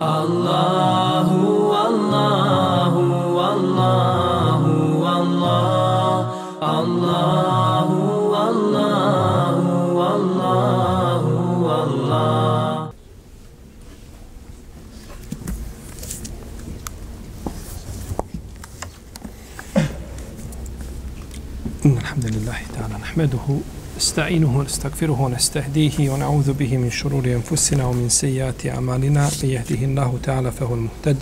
الله والله والله والله الله والله والله والله إن الحمد لله تعالى نحمده نستعينه ونستغفره ونستهديه ونعوذ به من شرور أنفسنا ومن سيئات أعمالنا. من يهده الله تعالى فهو المهتد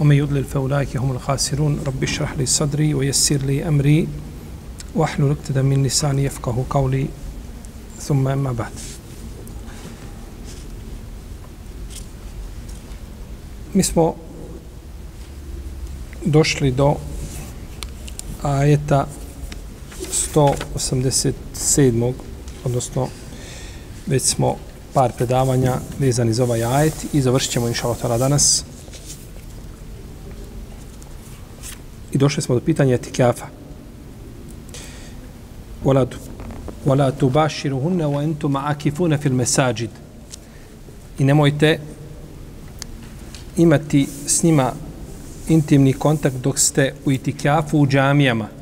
ومن يضلل فأولئك هم الخاسرون. رب اشرح لي صدري ويسر لي أمري واحلل عقدة من لساني يفقه قولي. ثم أما بعد. Mi smo došli do ajeta 187. odnosno već smo par predavanja vezani za ovaj ajet i završit ćemo inša Allah danas. I došli smo do pitanja etikafa. Wala tu wala tubashiruhunna wa antum akifuna fil masajid. I nemojte imati s njima intimni kontakt dok ste u itikafu u džamijama.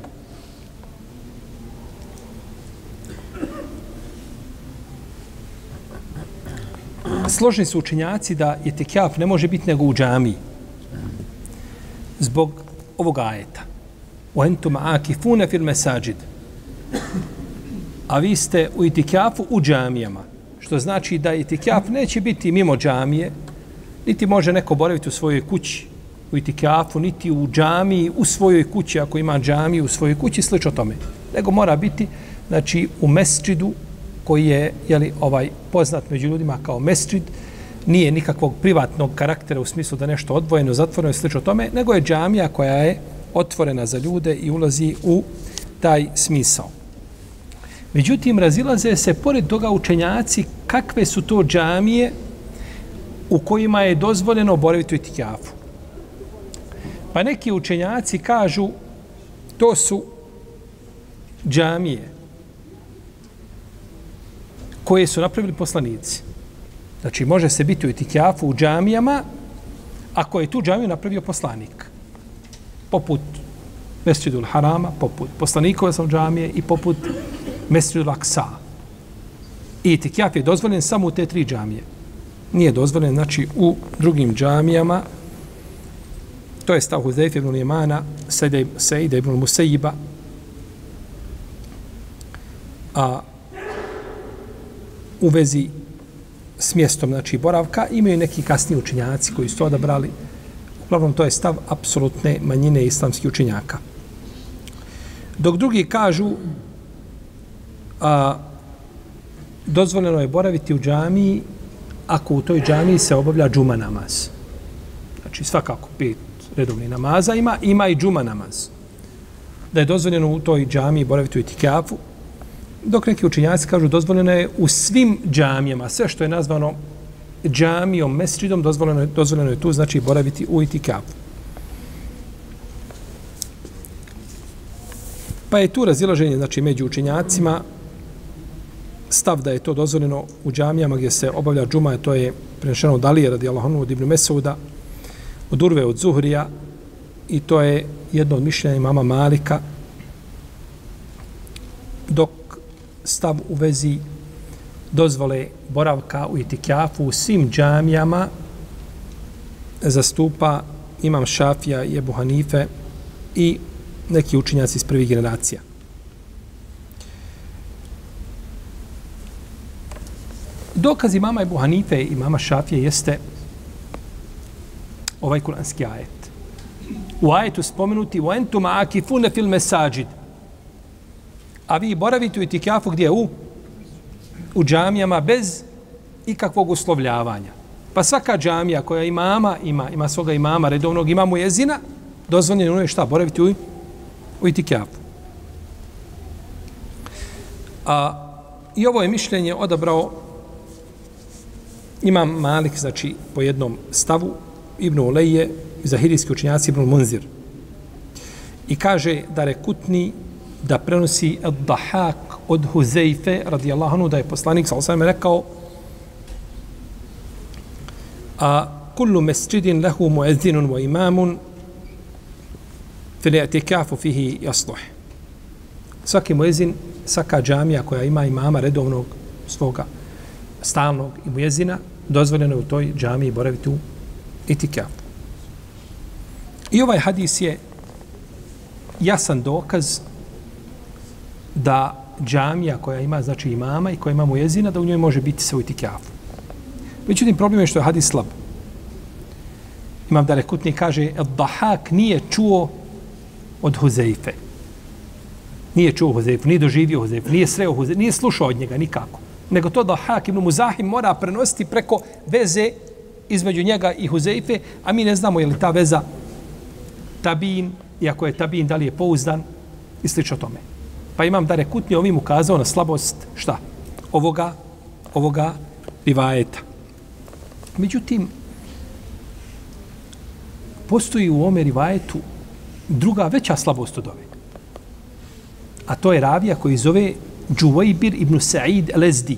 Složni su učenjaci da je tekjaf ne može biti nego u džamiji. Zbog ovog ajeta. U entum akifune fil mesajid. A vi ste u itikjafu u džamijama. Što znači da itikjaf neće biti mimo džamije, niti može neko boraviti u svojoj kući u itikjafu, niti u džamiji u svojoj kući, ako ima džamiju u svojoj kući, slično tome. Nego mora biti znači, u mesčidu koji je jeli, ovaj poznat među ljudima kao mesčid, nije nikakvog privatnog karaktera u smislu da nešto odvojeno, zatvoreno i slično tome, nego je džamija koja je otvorena za ljude i ulazi u taj smisao. Međutim, razilaze se pored toga učenjaci kakve su to džamije u kojima je dozvoljeno boraviti u itikjafu. Pa neki učenjaci kažu to su džamije koje su napravili poslanici. Znači, može se biti u etikjafu u džamijama ako je tu džamiju napravio poslanik. Poput Mesjidul Harama, poput poslanikove sam džamije i poput Mesjidul Aksa. I etikjaf je dozvoljen samo u te tri džamije. Nije dozvoljen, znači, u drugim džamijama. To je stav Huzeyf ibn Limana, Sejde ibn Musejiba, a u vezi s mjestom znači boravka. Imaju neki kasni učinjaci koji su to odabrali. Uglavnom to je stav apsolutne manjine islamskih učinjaka. Dok drugi kažu a, dozvoljeno je boraviti u džamiji ako u toj džamiji se obavlja džuma namaz. Znači svakako pet redovnih namaza ima ima i džuma namaz. Da je dozvoljeno u toj džamiji boraviti u itikafu dok neki učinjaci kažu dozvoljeno je u svim džamijama, sve što je nazvano džamijom, mesridom, dozvoljeno je, dozvoljeno je tu, znači boraviti u itikafu. Pa je tu razilaženje, znači, među učinjacima, stav da je to dozvoljeno u džamijama gdje se obavlja džuma, to je prenešeno od Alije, radi Allahonu, od Ibnu Mesauda, od Urve, od Zuhrija, i to je jedno od mišljenja imama Malika, dok stav u vezi dozvole boravka u itikjafu u svim džamijama zastupa imam Šafija i Ebu Hanife i neki učinjaci iz prvih generacija. Dokaz imama Ebu Hanife i imama Šafije jeste ovaj kuranski ajet. U ajetu spomenuti u entum akifune fil mesađid a vi boravite u itikafu gdje u u džamijama bez ikakvog uslovljavanja. Pa svaka džamija koja imama ima ima svoga imama redovnog imamo jezina, dozvoljeno je šta boraviti u u itikafu. A i ovo je mišljenje odabrao imam Malik, znači po jednom stavu, Ibn Uleje Zahirijski učinjaci Ibn Munzir. I kaže da rekutni da prenosi Ad-Dahak od Huzeife, radijallahu anhu, da je poslanik, sa osam, rekao, a kullu mesjidin lehu muezzinun wa imamun fil i'tikafu fihi jasluh. Svaki muezin, svaka džamija koja ima imama redovnog svoga stalnog i muezina, dozvoljeno je u toj džamiji boraviti u itikafu. I ovaj hadis je jasan dokaz da džamija koja ima znači imama i koja ima mujezina, da u njoj može biti se u. Međutim, problem je što je hadis slab. Imam da rekutni kaže, Dahak nije čuo od Huzeife. Nije čuo Huzeifu, nije doživio Huzeifu, nije sreo Huzeifu, nije slušao od njega nikako. Nego to Dahak ibn Muzahim mora prenositi preko veze između njega i Huzeife, a mi ne znamo je li ta veza tabin, iako je tabin, da li je pouzdan i slično tome. Pa imam da rekutni ovim ukazao na slabost, šta? Ovoga, ovoga rivajeta. Međutim, postoji u ome rivajetu druga veća slabost od ove. A to je ravija koji zove Džuvajbir ibn Sa'id Lezdi.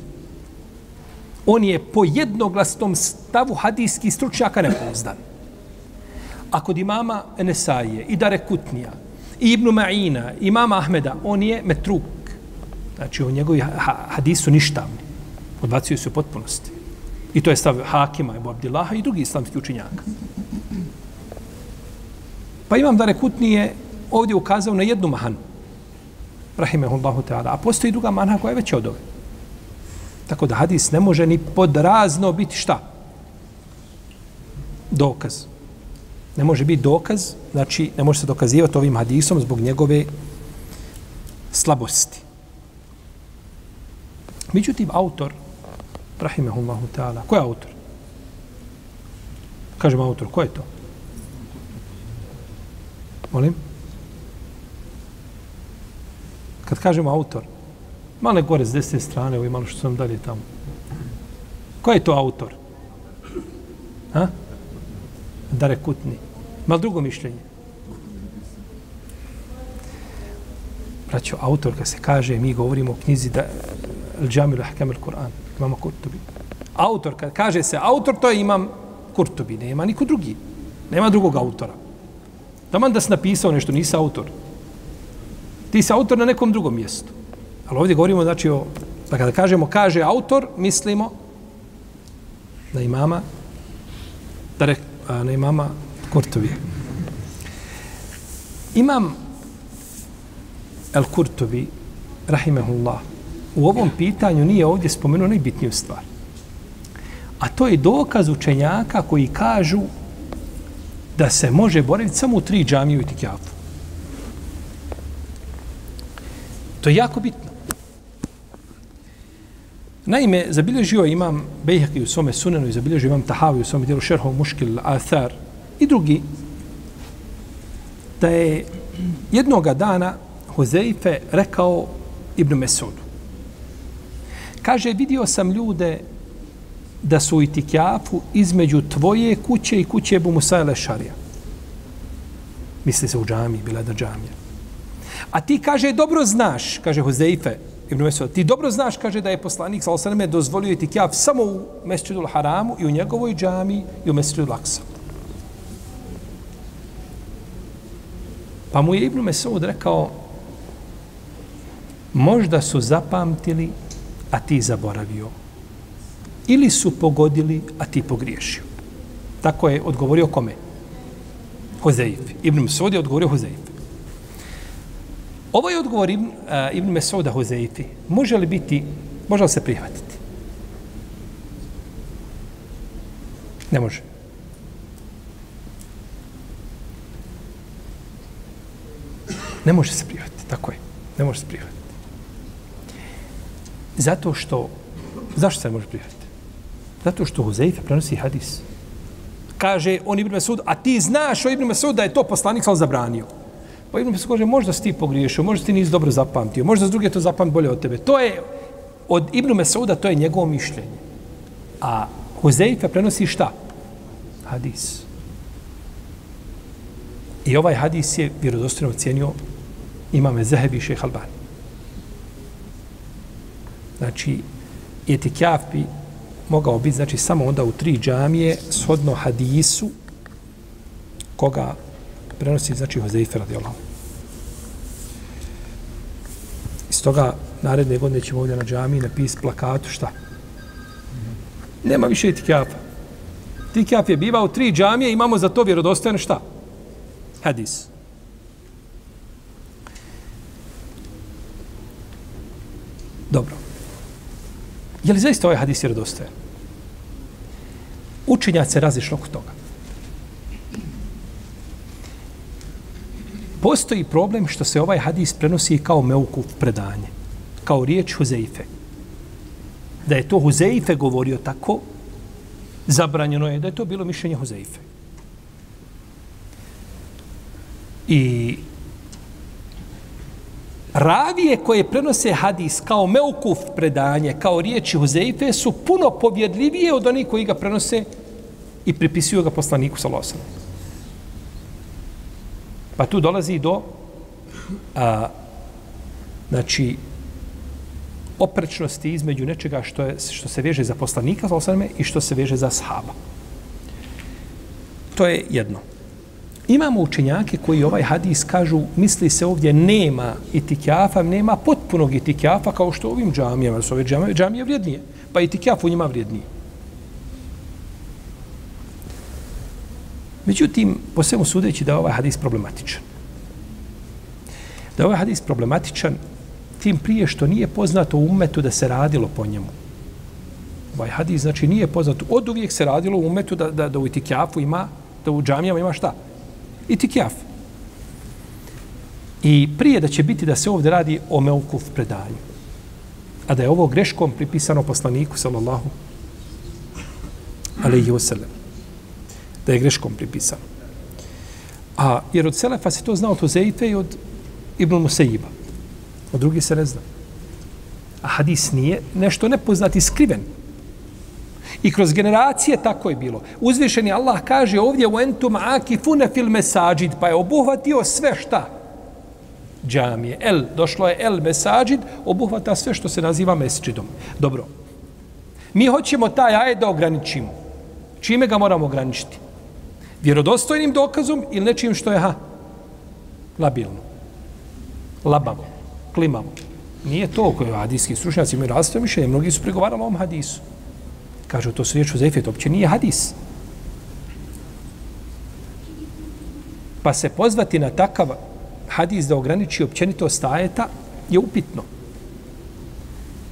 On je po jednoglasnom stavu hadijskih stručnjaka nepouzdan. A kod imama Enesaije i Dare Kutnija, i Ibnu Ma'ina, imama Ahmeda, on je metruk. Znači, on njegovi hadisu ništavni. Odbacuju se u potpunosti. I to je stav Hakima, Ebu Abdillaha i drugi islamski učinjaka. Pa imam da Rekutni je ovdje ukazao na jednu mahanu. Rahimehullahu ta'ala. A postoji druga manha koja je veća od ove. Tako da hadis ne može ni podrazno biti šta? Dokaz ne može biti dokaz, znači ne može se dokazivati ovim hadisom zbog njegove slabosti. Međutim, autor, rahimehullahu ta'ala, ko je autor? Kažem autor, ko je to? Molim? Kad kažemo autor, malo gore s desne strane, ovaj malo što sam dalje tamo. Ko je to autor? Ha? Dare Kutni. Ima drugo mišljenje? Braćo, autor kad se kaže, mi govorimo o knjizi da Al-đamilu Ahkam al-Quran, imamo Kurtubi. Autor, kad kaže se autor, to je imam Kurtubi, nema niko drugi. Nema drugog autora. Taman da si napisao nešto, nisi autor. Ti si autor na nekom drugom mjestu. Ali ovdje govorimo, znači, o, pa kada kažemo kaže autor, mislimo na imama, da re, na imama Kurtovi. Imam El Kurtovi, rahimehullah, u ovom pitanju nije ovdje spomenuo najbitniju stvar. A to je dokaz učenjaka koji kažu da se može boraviti samo u tri džamije u Itikjafu. To je jako bitno. Naime, zabilježio imam Bejhaki u svome sunenu i zabilježio imam Tahavi u svome dijelu šerhov muškil Athar, i drugi da je jednoga dana Huzeife rekao Ibn Mesudu. Kaže, vidio sam ljude da su u itikjafu između tvoje kuće i kuće Ebu Musa Lešarija. Misli se u džami, bila da džamija. A ti, kaže, dobro znaš, kaže Huzeife, Ibn Mesud, ti dobro znaš, kaže, da je poslanik sa osaname dozvolio itikjaf samo u Mesčidu Haramu i u njegovoj džami i u Mesčidu Laksa. Pa mu je Ibn Mesud rekao, možda su zapamtili, a ti zaboravio. Ili su pogodili, a ti pogriješio. Tako je odgovorio kome? Hozeif. Ibn Mesud je odgovorio Hozeif. Ovo je odgovor Ibn, uh, Ibn Mesuda Huzeifi. Može li biti, može li se prihvatiti? Ne može. Ne može se prihvatiti, tako je. Ne može se prihvatiti. Zato što, zašto se ne može prihvatiti? Zato što Huzeifa prenosi hadis. Kaže on Ibn Mesud, a ti znaš o Ibn Mesud da je to poslanik sam zabranio. Pa Ibn Mesud kaže, možda si ti pogriješio, možda ti nisi dobro zapamtio, možda s druge to zapamti bolje od tebe. To je, od Ibn Mesuda, to je njegovo mišljenje. A Huzeifa prenosi šta? Hadis. I ovaj hadis je vjerodostojno ocjenio imame Zehebi i šeha Albani. Znači, etikjaf bi mogao biti, znači, samo onda u tri džamije, shodno hadisu, koga prenosi, znači, Hozeife radijallahu. Iz toga, naredne godine ćemo ovdje na džamiji napis plakatu, šta? Nema više etikjafa. Etikjaf je bivao tri džamije, imamo za to vjerodostojan šta? Hadis. Dobro. Je li zaista ovaj hadis vjerodostojan? Učenjac se razišlo oko toga. Postoji problem što se ovaj hadis prenosi kao meuku predanje, kao riječ Huzeife. Da je to Huzeife govorio tako, zabranjeno je da je to bilo mišljenje Huzeife. I ravije koje prenose hadis kao meukuf predanje, kao riječi Huzeife, su puno povjedljivije od onih koji ga prenose i pripisuju ga poslaniku sa losom. Pa tu dolazi do a, znači oprečnosti između nečega što, je, što se veže za poslanika sa losom i što se veže za sahaba. To je jedno. Imamo učenjake koji ovaj hadis kažu, misli se ovdje nema itikjafa, nema potpunog itikjafa kao što ovim džamijama, su ove džamije, džamije vrijednije, pa itikjaf u njima vrijednije. Međutim, po svemu sudeći da je ovaj hadis problematičan. Da je ovaj hadis problematičan, tim prije što nije poznato u umetu da se radilo po njemu. Ovaj hadis, znači, nije poznato. Od uvijek se radilo u umetu da, da, da u itikjafu ima, da u džamijama ima šta? I tikjaf. I prije da će biti da se ovdje radi o meukuf predanju. A da je ovo greškom pripisano poslaniku, sallallahu alaihi wasallam. Da je greškom pripisano. A jer od Selefa se to znao od Zejfe i od Ibn Musaiba. Od drugih se ne zna. A hadis nije nešto nepoznati skriven. I kroz generacije tako je bilo. Uzvišeni Allah kaže ovdje u entum akifune fil mesađid, pa je obuhvatio sve šta? Džamije. El, došlo je el mesađid, obuhvata sve što se naziva mesđidom. Dobro. Mi hoćemo taj ajet da ograničimo. Čime ga moramo ograničiti? Vjerodostojnim dokazom ili nečim što je ha? Labilno. Labavo. Klimavo. Nije to koje hadijski stručnjaci imaju različite mišljenje. Mnogi su pregovarali o ovom hadisu. Kažu, to su riječ Huzefe, to uopće nije hadis. Pa se pozvati na takav hadis da ograniči općenito stajeta je upitno.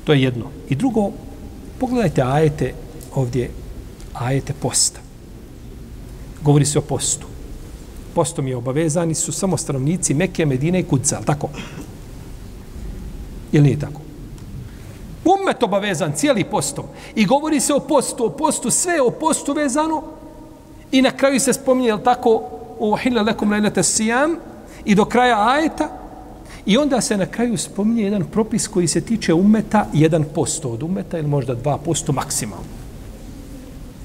To je jedno. I drugo, pogledajte ajete ovdje, ajete posta. Govori se o postu. Postom je obavezani su samo stanovnici Mekke, Medine i Kudza, tako? Ili nije tako? Umet obavezan cijeli postom. I govori se o postu, o postu, sve o postu vezano. I na kraju se spominje, jel tako, o hile lekum lejlete sijam i do kraja ajeta. I onda se na kraju spominje jedan propis koji se tiče umeta, jedan posto od umeta ili možda dva posto maksimalno.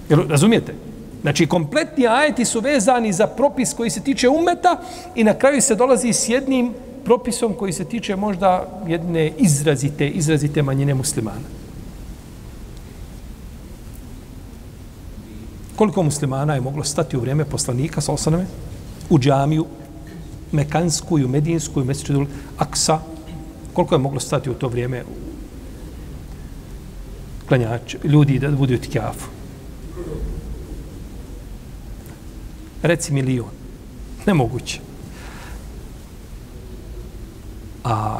Jel, razumijete? Znači, kompletni ajeti su vezani za propis koji se tiče umeta i na kraju se dolazi s jednim propisom koji se tiče možda jedne izrazite, izrazite manjine muslimana. Koliko muslimana je moglo stati u vrijeme poslanika sa osaname u džamiju Mekansku i u Medinsku i Mesičedul Aksa? Koliko je moglo stati u to vrijeme klanjač, ljudi da budu u tikjafu? Reci milion. Nemoguće. A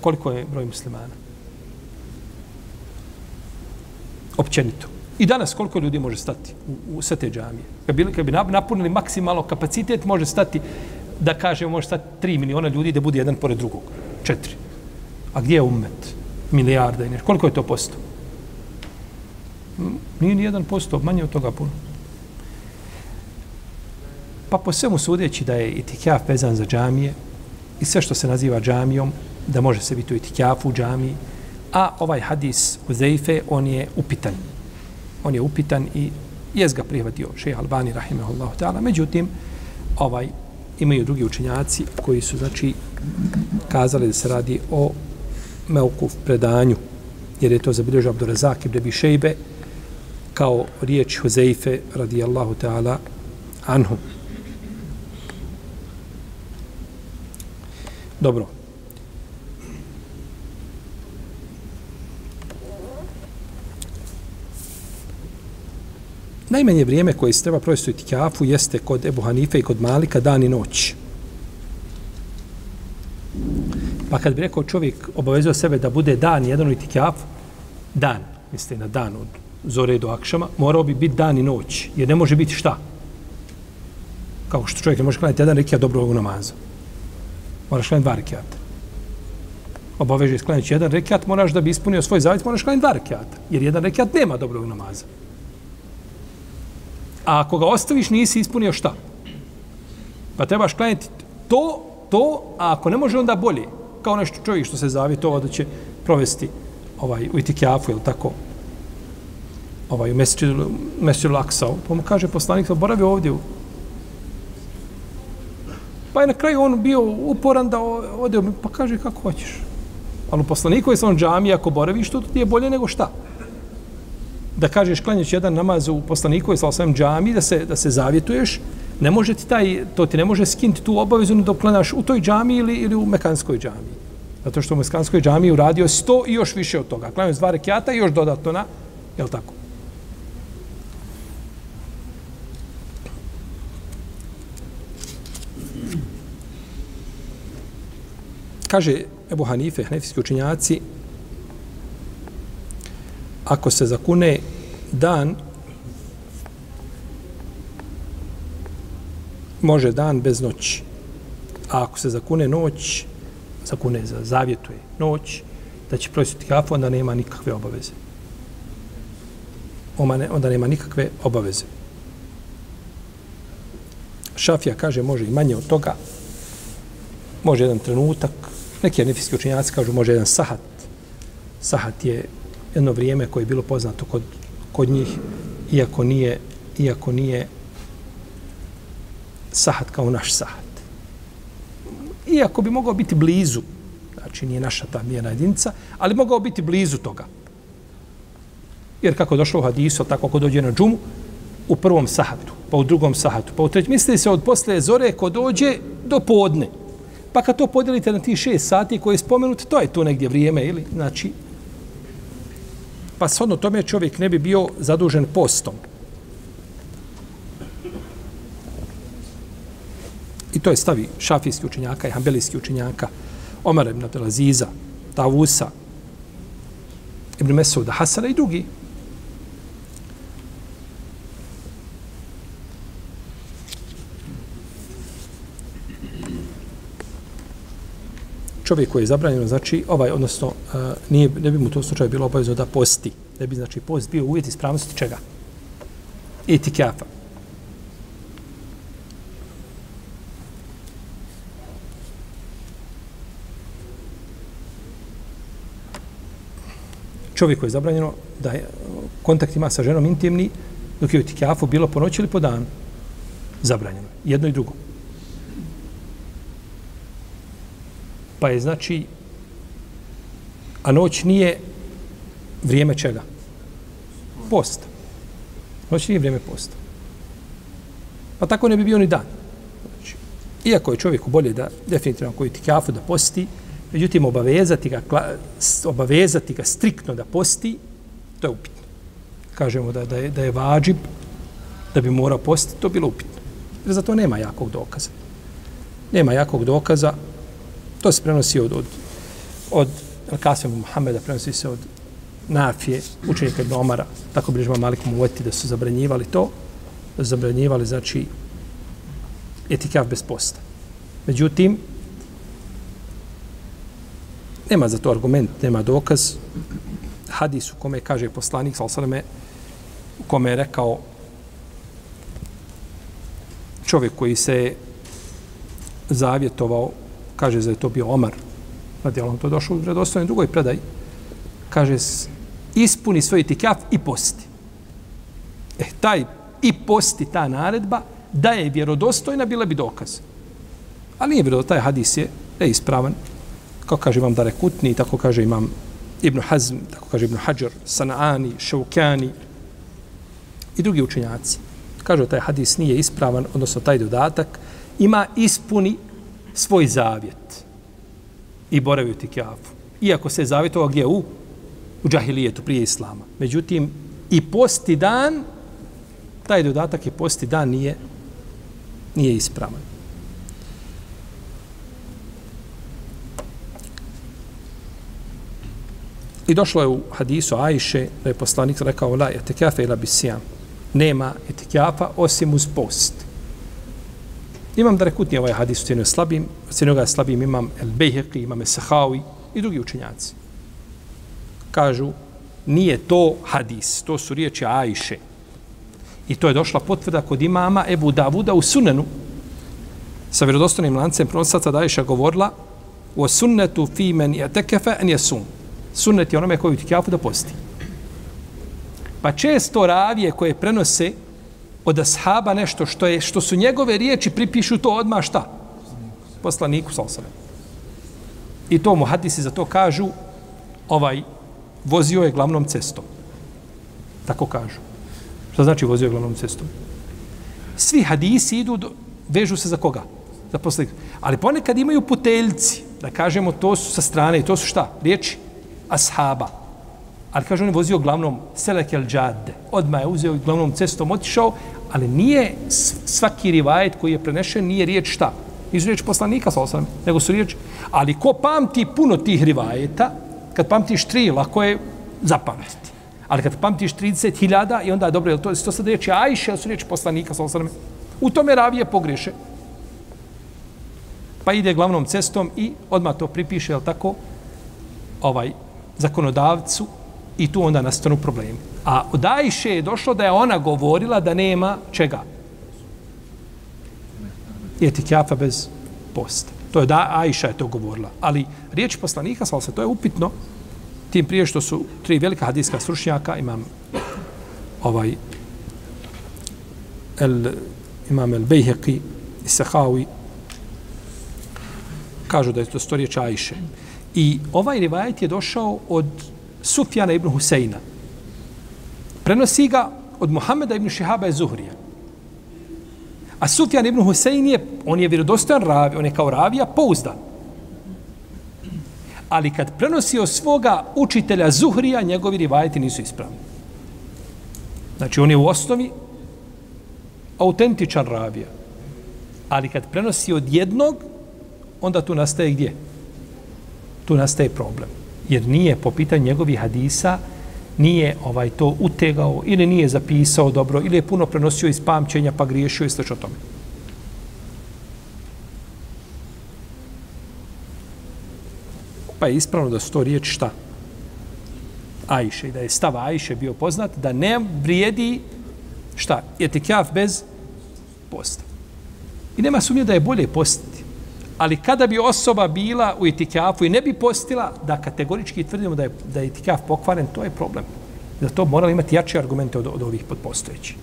koliko je broj muslimana? Općenito. I danas koliko ljudi može stati u, u sve te džamije? Kad bi, kad bi napunili maksimalno kapacitet, može stati, da kažemo, može stati 3 miliona ljudi da bude jedan pored drugog. Četiri. A gdje je umet? Milijarda i nešto. Koliko je to posto? Nije ni jedan posto, manje od toga puno. Pa po svemu sudeći da je itikjaf vezan za džamije i sve što se naziva džamijom, da može se biti u itikjafu u džamiji, a ovaj hadis u Zeife, on je upitan. On je upitan i jes ga prihvatio šeha Albani, rahimahullahu ta'ala. Međutim, ovaj, imaju drugi učenjaci koji su, znači, kazali da se radi o meukuf predanju. jer je to zabilježio Abdurazak ibn Abi Šejbe kao riječ Huzeife radijallahu ta'ala anhu. Dobro. Najmanje vrijeme koje se treba provesti u itikafu jeste kod Ebu Hanife i kod Malika dan i noć. Pa kad bi rekao čovjek obavezao sebe da bude dan jedan u itikafu, dan, misli na dan od zore do akšama, morao bi biti dan i noć. Jer ne može biti šta? Kao što čovjek ne može klanjati jedan rekiat dobro ovog namaza. Moraš klanjati dva rekiata. Obaveže sklanjati jedan rekiat, moraš da bi ispunio svoj zavet, moraš klanjati dva rekiata. Jer jedan rekiat nema dobrog namaza. A ako ga ostaviš, nisi ispunio šta? Pa trebaš klanjati to, to, a ako ne može, onda bolje. Kao nešto čovjek što se zavjetova da će provesti ovaj, u itikjafu, ili tako, ovaj, u Mesiru Laksao. Pa mu kaže poslanik, boravi ovdje. u Pa je na kraju on bio uporan da ode, pa kaže kako hoćeš. Ali u poslaniku je on džami, ako boraviš, to ti je bolje nego šta? da kažeš klanjaš jedan namaz u poslaniku sa sallallahu džami da se da se zavjetuješ ne može ti taj to ti ne može skinti tu obavezu da klanjaš u toj džami ili ili u mekanskoj džami zato što u mekanskoj džami uradio 100 i još više od toga klanjaš dva rekjata i još dodatno na je tako kaže Ebu Hanife, hanefijski učinjaci, ako se zakune dan, može dan bez noći. A ako se zakune noć, zakune za zavjetuje noć, da će prositi kafu, onda nema nikakve obaveze. Omane, onda nema nikakve obaveze. Šafija kaže može i manje od toga, može jedan trenutak, neki anefijski učinjaci kažu može jedan sahat. Sahat je jedno vrijeme koje je bilo poznato kod, kod njih, iako nije, iako nije sahat kao naš sahat. Iako bi mogao biti blizu, znači nije naša ta mjena jedinica, ali mogao biti blizu toga. Jer kako došlo u hadisu, tako ako dođe na džumu, u prvom sahatu, pa u drugom sahatu, pa u trećem, Misli se od posle zore ko dođe do podne. Pa kad to podijelite na ti šest sati koje je spomenut, to je to negdje vrijeme, ili, znači, pa shodno tome čovjek ne bi bio zadužen postom. I to je stavi šafijski učenjaka i hambelijski učenjaka, Omar ibn Abdelaziza, Tavusa, Ibn Mesuda Hasana i drugi. Čovjek koji je zabranjeno, znači, ovaj, odnosno, e, nije, ne bi mu to slučaju bilo obavezno da posti. Ne bi, znači, post bio uvjet ispravnosti čega? Etikafa. Čovjek koji je zabranjeno da je kontakt ima sa ženom intimni, dok je u etikafu bilo po noći ili po danu. Zabranjeno. Jedno i drugo. Pa je znači, a noć nije vrijeme čega? Posta. Noć nije vrijeme posta. Pa tako ne bi bio ni dan. Znači, iako je čovjeku bolje da definitivno koji ti kafu da posti, međutim obavezati ga, obavezati ga striktno da posti, to je upitno. Kažemo da, da, je, da je vađib, da bi morao postiti, to bilo upitno. Jer za to nema jakog dokaza. Nema jakog dokaza, To se prenosi od, od, od Al-Kasim Muhammeda, prenosi se od Nafije, učenika Ibn Omara, tako bi žima Malik da su zabranjivali to, da su zabranjivali, znači, etikav bez posta. Međutim, nema za to argument, nema dokaz. Hadis u kome kaže poslanik, sal sveme, u kome je rekao čovjek koji se zavjetovao kaže da je to bio Omar, radi Allah, to je došlo u redostojnoj drugoj predaj, kaže, ispuni svoj itikaf i posti. E, taj i posti, ta naredba, da je vjerodostojna, bila bi dokaz. Ali nije vjerodostojna, taj hadis je, je ispravan, kao kaže imam Dare Kutni, tako kaže imam Ibn Hazm, tako kaže Ibn Hajar, Sanaani, Šaukani i drugi učenjaci. Kažu taj hadis nije ispravan, odnosno taj dodatak, ima ispuni svoj zavjet i boravi u tikjafu. Iako se zavjetovao gdje u, u džahilijetu prije islama. Međutim, i posti dan, taj dodatak je posti dan nije, nije ispravan. I došlo je u hadisu Ajše da je poslanik rekao la etikafe ila bisijam. Nema etikafa osim uz post. Imam da rekutnije ovaj hadis u slabim, u ga slabim imam El Bejheqi, imam El Sahawi i drugi učenjaci. Kažu, nije to hadis, to su riječi Ajše. I to je došla potvrda kod imama Ebu Davuda u sunenu. Sa vjerodostanim lancem pronosaca da Ajša govorila o sunnetu fi men je tekefe en je sun. Sunnet je onome koji u kjafu da posti. Pa često ravije koje prenose od ashaba nešto što je što su njegove riječi pripišu to odma šta? Poslaniku sallallahu I to mu hadisi za to kažu ovaj vozio je glavnom cestom. Tako kažu. Šta znači vozio je glavnom cestom? Svi hadisi idu, do, vežu se za koga? Za poslanika. Ali ponekad imaju puteljci, da kažemo to su sa strane, i to su šta? Riječi ashaba. Ali kaže on je vozio glavnom Selekel Džade. Odmah je uzeo glavnom cestom, otišao, ali nije svaki rivajet koji je prenešen, nije riječ šta? Nisu riječ poslanika, sa osam, nego su riječ. Ali ko pamti puno tih rivajeta, kad pamtiš tri, lako je zapamtiti. Ali kad pamtiš 30.000 i onda dobro, je to, to sad riječi Ajše, ali su riječi poslanika, sa osam, u tome ravije pogreše. Pa ide glavnom cestom i odmah to pripiše, jel tako, ovaj zakonodavcu i tu onda nastanu problemi. A od Ajše je došlo da je ona govorila da nema čega. Etikjafa bez posta. To je da Ajša je to govorila. Ali riječ poslanika, svala se, to je upitno. Tim prije što su tri velika hadijska stručnjaka, imam ovaj el, imam el Bejheqi i Sehawi, kažu da je to sto riječ Ajše. I ovaj rivajet je došao od Sufjana ibn Huseina. Prenosi ga od Muhameda ibn Šihaba iz Zuhrija. A Sufjan ibn Husein je, on je vjerodostojan ravi, on je kao ravija pouzdan. Ali kad prenosi od svoga učitelja Zuhrija, njegovi rivajeti nisu ispravni. Znači, on je u osnovi autentičan ravija. Ali kad prenosi od jednog, onda tu nastaje gdje? Tu nastaje problem. Jer nije po pitanju njegovih hadisa, nije ovaj to utegao ili nije zapisao dobro ili je puno prenosio iz pamćenja pa griješio i sl. o tome. Pa je ispravno da su to riječi šta? Ajše. Da je stav Ajše bio poznat da ne vrijedi šta? Etikjaf bez posta. I nema sumnje da je bolje postiti. Ali kada bi osoba bila u itikafu i ne bi postila, da kategorički tvrdimo da je, da je itikaf pokvaren, to je problem. Da to morali imati jače argumente od, od ovih podpostojećih.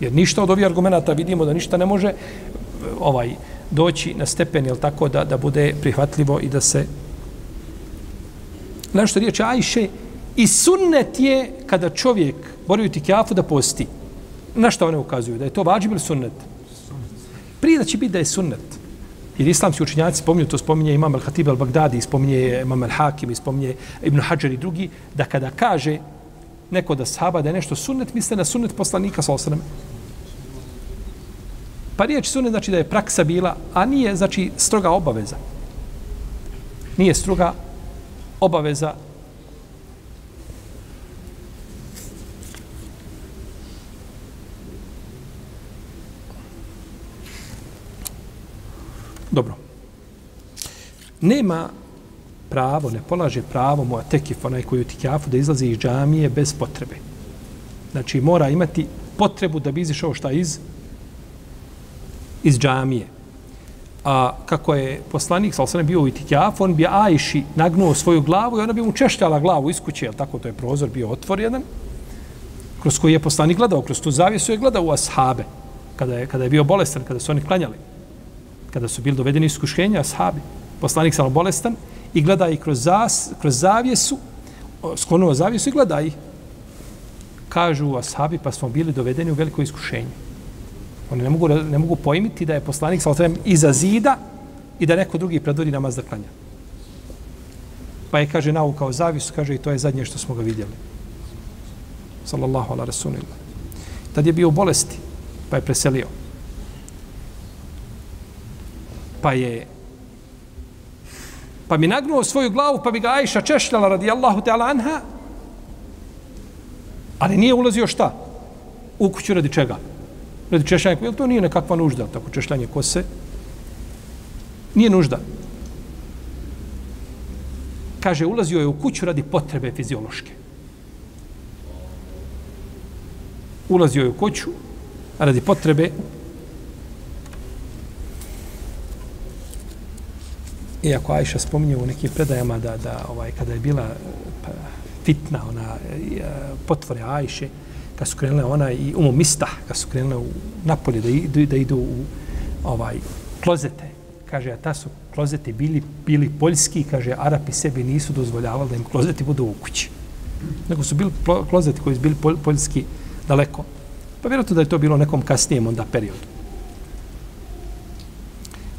Jer ništa od ovih argumenta vidimo da ništa ne može e, ovaj doći na stepen, jel tako, da, da bude prihvatljivo i da se... Nešto riječ Ajše, i sunnet je kada čovjek bori u itikafu da posti. Na što one ukazuju? Da je to vađib ili sunnet? Prije da će biti da je sunnet. Jer islamski učinjaci spominju, to spominje Imam al-Hatib al-Bagdadi, spominje Imam al-Hakim, spominje Ibn Hajar i drugi, da kada kaže neko da sahaba da je nešto sunnet, misle na sunnet poslanika sa osrame. Pa riječ sunnet znači da je praksa bila, a nije znači stroga obaveza. Nije stroga obaveza Dobro. Nema pravo, ne polaže pravo mu atekif, onaj koji u tikjafu, da izlazi iz džamije bez potrebe. Znači, mora imati potrebu da bi izišao šta iz iz džamije. A kako je poslanik, sal sam bio u itikjafu, on bi Ajši nagnuo svoju glavu i ona bi mu češljala glavu iz kuće, jel tako, to je prozor bio otvor jedan, kroz koji je poslanik gledao, kroz tu zavijesu je gledao u ashabe, kada je, kada je bio bolestan, kada su oni klanjali kada su bili dovedeni iskušenja, ashabi, poslanik sam bolestan, i gleda i kroz, zas, kroz zavjesu, sklonuo zavjesu i gleda ih. Kažu ashabi, pa smo bili dovedeni u veliko iskušenje. Oni ne mogu, ne mogu pojmiti da je poslanik sa iza zida i da neko drugi predvodi namaz da klanja. Pa je, kaže, nauka o zavisu, kaže, i to je zadnje što smo ga vidjeli. Sallallahu ala rasulillah. Tad je bio u bolesti, pa je preselio. Pa je pa mi nagnuo svoju glavu, pa bi ga Ajša češljala radijallahu ta'ala anha, ali nije ulazio šta? U kuću radi čega? Radi češljanja, jel to nije nekakva nužda, tako češljanje kose? Nije nužda. Kaže, ulazio je u kuću radi potrebe fiziološke. Ulazio je u kuću radi potrebe Iako Ajša spominje u nekim predajama da, da ovaj, kada je bila pa, fitna, ona e, potvore Ajše, kad su krenule ona i umu mista, kad su krenule u Napolje da idu, da idu u ovaj klozete, kaže, a ta su klozeti bili, bili poljski, kaže, Arapi sebi nisu dozvoljavali da im klozeti budu u kući. Nego su bili klozeti koji su bili poljski daleko. Pa vjerojatno da je to bilo nekom kasnijem onda periodu.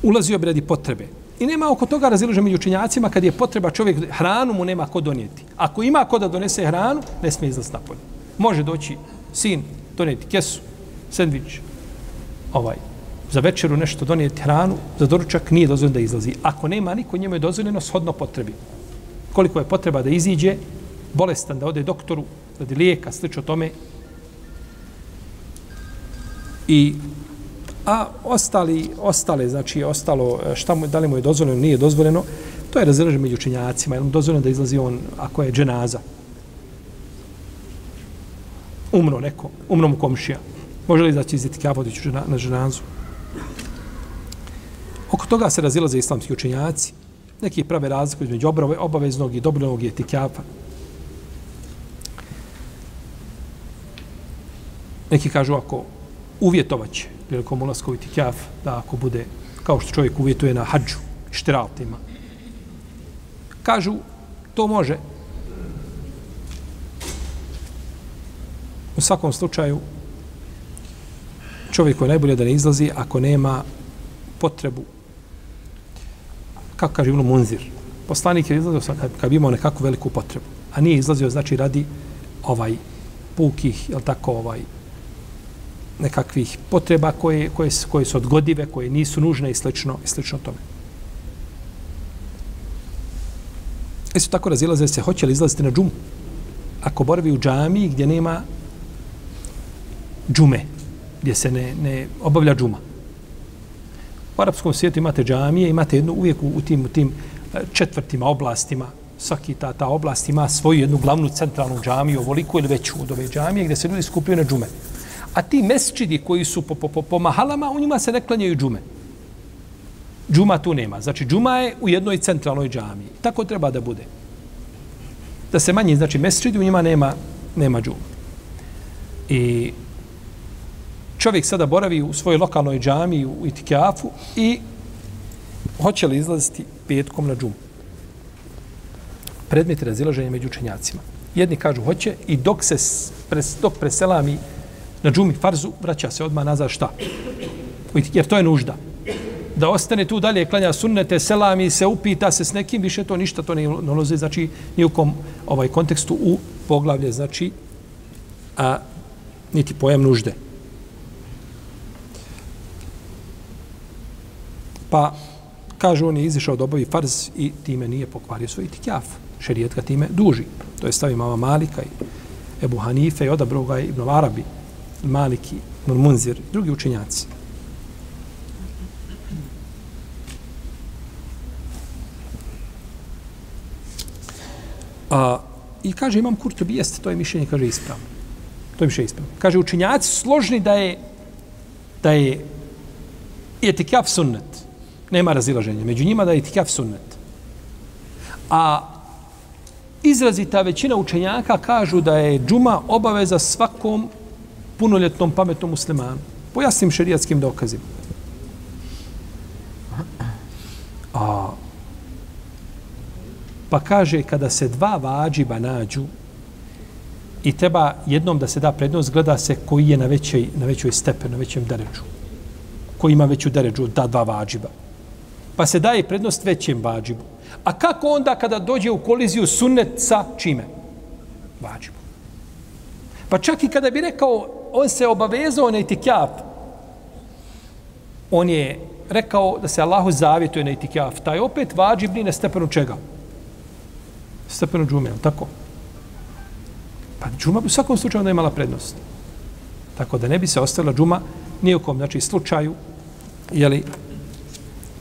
Ulazio bi radi potrebe. I nema oko toga razilaženja među učinjacima kad je potreba čovjek, hranu mu nema ko donijeti. Ako ima ko da donese hranu, ne smije izlaz napolje. Može doći sin, donijeti kesu, sendvič, ovaj, za večeru nešto donijeti hranu, za doručak nije dozvoljeno da izlazi. Ako nema niko, njemu je dozvoljeno shodno potrebi. Koliko je potreba da iziđe, bolestan da ode doktoru, da lijeka, slično tome. I a ostali, ostale, znači ostalo, e, šta mu, da li mu je dozvoljeno, nije dozvoljeno, to je razilaženo među učinjacima, je mu dozvoljeno da izlazi on, ako je dženaza. Umro neko, umro mu komšija. Može li izaći iz etika vodiću na dženazu? Oko toga se razilaze islamski učenjaci. Neki prave razliku između obaveznog i dobronog etikjapa. Neki kažu ako uvjetovaće prilikom ulaska u itikaf, da ako bude, kao što čovjek uvjetuje na hađu, štiraltima. Kažu, to može. U svakom slučaju, čovjek je najbolje da ne izlazi ako nema potrebu, kako kaže Ibn Munzir, poslanik je izlazio kad, kad bi imao nekakvu veliku potrebu, a nije izlazio, znači radi ovaj pukih, jel tako, ovaj, nekakvih potreba koje, koje, koje su odgodive, koje nisu nužne i slično, i slično tome. Isto tako razilaze se, hoće li izlaziti na džumu? Ako boravi u džamiji gdje nema džume, gdje se ne, ne obavlja džuma. U arapskom svijetu imate džamije, imate jednu uvijek u, u tim, u tim e, četvrtima oblastima, svaki ta, ta oblast ima svoju jednu glavnu centralnu džamiju, ovoliku ili veću od ove džamije, gdje se ljudi skupljaju na džume. A ti mesčidi koji su po, po, po, po mahalama, u njima se ne klanjaju džume. Džuma tu nema. Znači, džuma je u jednoj centralnoj džamiji. Tako treba da bude. Da se manji, znači, mesčidi, u njima nema, nema džuma. I čovjek sada boravi u svojoj lokalnoj džami u Itikafu i hoće li izlaziti petkom na džumu. Predmet razilaženja među učenjacima. Jedni kažu hoće i dok se pres, dok preselami na džumi farzu, vraća se odmah nazad šta? Jer to je nužda. Da ostane tu dalje, klanja sunnete, selami, se upita se s nekim, više to ništa, to ne ulazi, znači, nijukom ovaj kontekstu u poglavlje, znači, a niti pojam nužde. Pa, kaže, on je izišao da obavi farz i time nije pokvario svoj itikjaf. Šerijet ga time duži. To je stavi mama Malika i Ebu Hanife i odabro ga Ibn Arabi. Maliki, Munzir drugi učenjaci. A, I kaže, imam Kurtobi, jeste, to je mišljenje, kaže, ispravno. To je mišljenje ispravno. Kaže, učenjaci složni da je da je etikaf sunnet. Nema razilaženja. Među njima da je etikaf sunnet. A izrazita većina učenjaka kažu da je džuma obaveza svakom punoljetnom pametnom muslimanu. Po jasnim šerijatskim dokazima. A Pa kaže, kada se dva vađiba nađu i treba jednom da se da prednost, gleda se koji je na većoj, na većoj stepenu, na većem deređu. Koji ima veću deređu od ta dva vađiba. Pa se daje prednost većem vađibu. A kako onda kada dođe u koliziju sunnet sa čime? Vađibu. Pa čak i kada bi rekao, on se obavezao na itikjaf, on je rekao da se Allahu zavjetuje na itikjaf, taj opet vađibni na stepenu čega? Stepenu džume, tako? Pa džuma bi u svakom slučaju onda imala prednost. Tako da ne bi se ostavila džuma nijekom, znači, slučaju, jeli,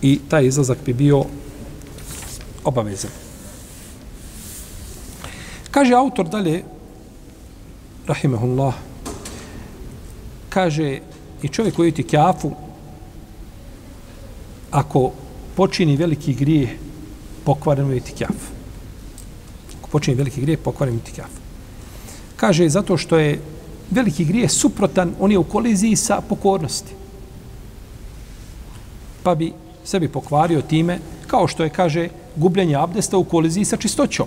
i taj izlazak bi bio obavezan. Kaže autor dalje, rahimahullah, kaže i čovjek koji ti kjafu, ako počini veliki grije, mu je ti kjaf. Ako počini veliki grije, pokvareno je ti kjaf. Kaže, zato što je veliki grije suprotan, on je u koliziji sa pokornosti. Pa bi sebi pokvario time, kao što je, kaže, gubljenje abdesta u koliziji sa čistoćom.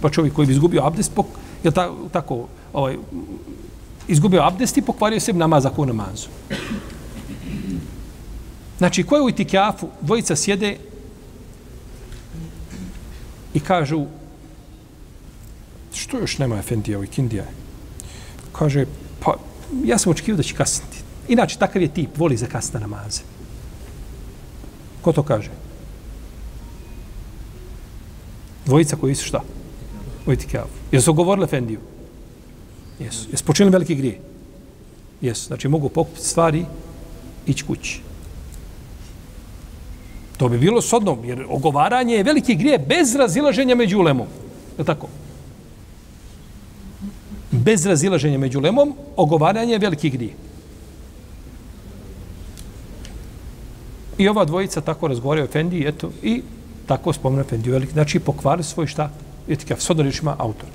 Pa čovjek koji bi izgubio abdest, pok, je ta, tako, ovaj, izgubio abdest i pokvario sebi namazak u namazu. Znači, ko je u itikjafu, dvojica sjede i kažu, što još nema Efendija u ikindija? Kaže, pa, ja sam očekio da će kasniti. Inače, takav je tip, voli za kasne namaze. Ko to kaže? Dvojica koji su šta? U itikafu. Jesu govorili Efendiju? Jesu. Jesu počinili veliki grije? Jesu. Znači, mogu pokupiti stvari, ići kući. To bi bilo sodno, jer ogovaranje je veliki grije bez razilaženja među ulemom. Je tako? Bez razilaženja među ulemom, ogovaranje je veliki grije. I ova dvojica tako razgovaraju Efendi, eto, i tako spomenu Efendi veliki. Znači, pokvari svoj šta? Etika, sodno rečima autor.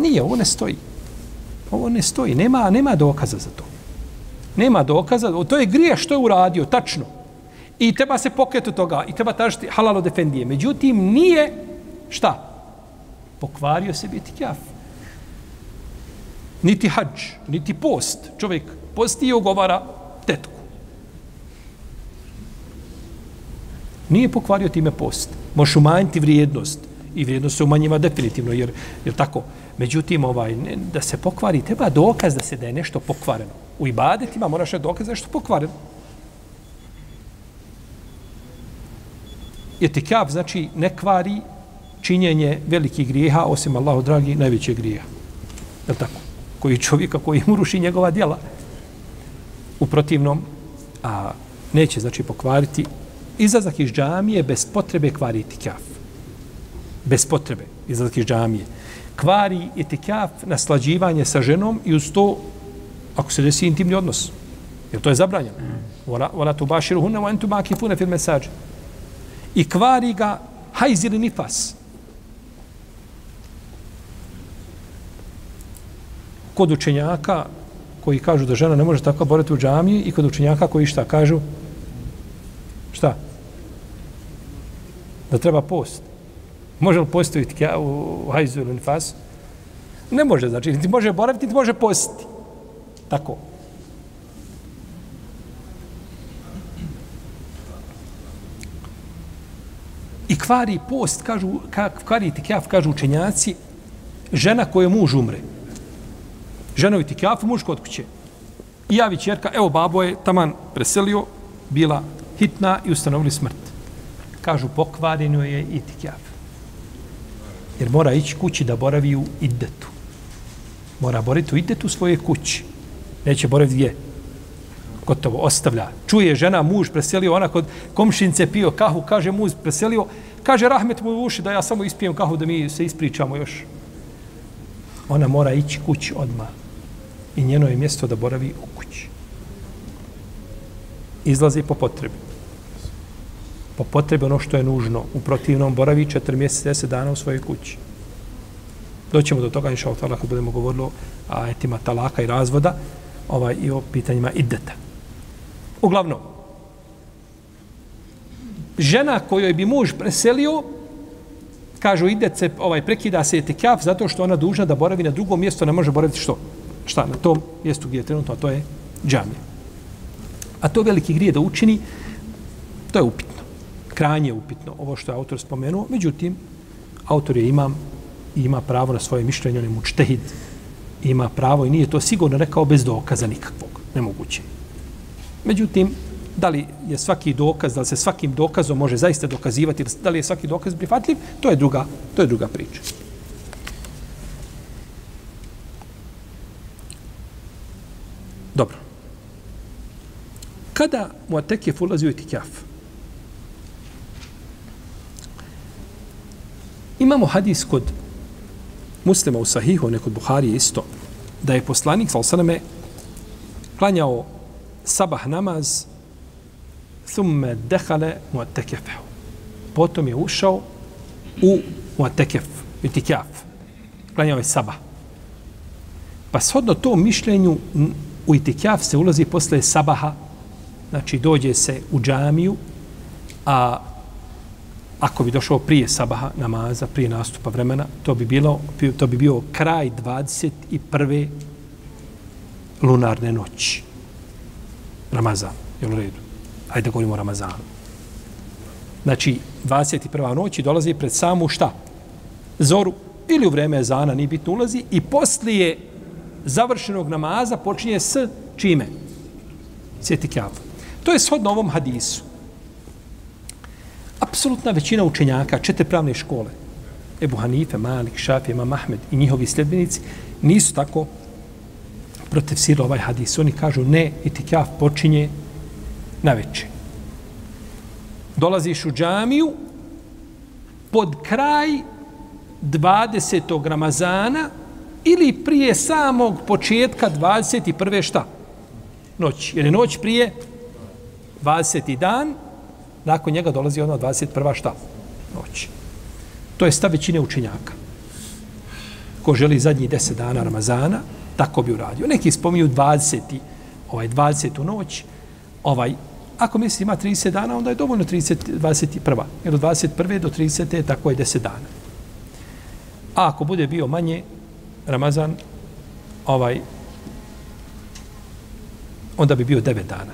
Nije, ovo ne stoji. Ovo ne stoji. Nema, nema dokaza za to. Nema dokaza. To je grije što je uradio, tačno. I treba se pokretu toga. I treba tražiti halal defendije. Međutim, nije šta? Pokvario se biti kjaf. Niti hađ, niti post. Čovjek posti i ugovara tetku. Nije pokvario time post. Možeš umanjiti vrijednost. I vrijednost se umanjiva definitivno, jer, jer tako. Međutim, ovaj, ne, da se pokvari, treba dokaz da se da je nešto pokvareno. U ibadetima moraš dokaz da je nešto pokvareno. Etikaf znači ne kvari činjenje velikih grijeha, osim Allahu dragi, najveće grijeha. Je tako? Koji čovjeka koji mu ruši njegova djela. U protivnom, a neće znači pokvariti izlazak iz džamije bez potrebe kvariti kaf. Bez potrebe izlazak iz džamije. Kvari etikaf naslađivanje sa ženom i uz to ako se desi intimni odnos. Jer to je zabranjeno. Vora tu baširu hunne, wa tu maki fune fil mesađe i kvari ga hajz ili nifas. Kod učenjaka koji kažu da žena ne može tako boriti u džamiji i kod učenjaka koji šta kažu? Šta? Da treba post. Može li postaviti u hajzu ili nifasu? Ne može, znači, ti može boraviti, niti može postiti. Tako. I kvari post, kažu, kvari tikjaf, kažu učenjaci, žena koje muž umre. Ženovi tikjaf, muž kod kuće. I javi čerka, evo babo je taman preselio, bila hitna i ustanovili smrt. Kažu, pokvareno je i tikjaf. Jer mora ići kući da boravi u idetu. Mora boriti u idetu svoje kući. Neće boraviti gdje? gotovo, ostavlja. Čuje žena, muž preselio, ona kod komšince pio kahu, kaže muž preselio, kaže rahmet mu u uši da ja samo ispijem kahu da mi se ispričamo još. Ona mora ići kući odma I njeno je mjesto da boravi u kući. Izlazi po potrebi. Po potrebi ono što je nužno. U protivnom boravi četiri mjeseca, deset dana u svojoj kući. Doćemo do toga, inša Allah, kad budemo govorili o etima talaka i razvoda ovaj, i o pitanjima ideta. Uglavnom, žena kojoj bi muž preselio, kažu ide se, ovaj, prekida se etikaf zato što ona dužna da boravi na drugom mjestu, ne može boraviti što? Šta? Na tom mjestu gdje je trenutno, a to je džamija. A to veliki grije da učini, to je upitno krajnje upitno, ovo što je autor spomenuo. Međutim, autor je imam i ima pravo na svoje mišljenje, on je mučtehid, ima pravo i nije to sigurno rekao bez dokaza nikakvog. Nemoguće. Međutim, da li je svaki dokaz, da li se svakim dokazom može zaista dokazivati, da li je svaki dokaz prihvatljiv, to je druga, to je druga priča. Dobro. Kada mu je ulazi u itikaf? Imamo hadis kod muslima u sahihu, nekod Buhari isto, da je poslanik, sal sveme, klanjao sabah namaz thumme dehale muatekefehu. Potom je ušao u muatekef, itikaf. Klanjao je sabah. Pa shodno to mišljenju u itikaf se ulazi posle sabaha, znači dođe se u džamiju, a ako bi došao prije sabaha namaza, prije nastupa vremena, to bi bilo to bi bio kraj 21. lunarne noći. Ramazan, je u redu? Ajde da govorimo o Ramazanu. Znači, 21. noći dolazi pred samu šta? Zoru. Ili u vreme zana, nije bitno ulazi. I poslije završenog namaza počinje s čime? Sjeti kjav. To je shodno ovom hadisu. Apsolutna većina učenjaka, četiri pravne škole, Ebu Hanife, Malik, Šafije, Imam Ahmed i njihovi sljedbenici, nisu tako protefsirali ovaj hadis. Oni kažu ne, itikaf počinje na večer. Dolaziš u džamiju pod kraj 20. Ramazana ili prije samog početka 21. šta? Noć. Jer je noć prije 20. dan, nakon njega dolazi ono 21. šta? Noć. To je stav većine učenjaka. Ko želi zadnji 10 dana Ramazana, tako bi uradio. Neki spominju 20. ovaj 20. noć, ovaj Ako misli ima 30 dana, onda je dovoljno 30, 21. Jer od 21. do 30. tako je 10 dana. A ako bude bio manje, Ramazan, ovaj, onda bi bio 9 dana.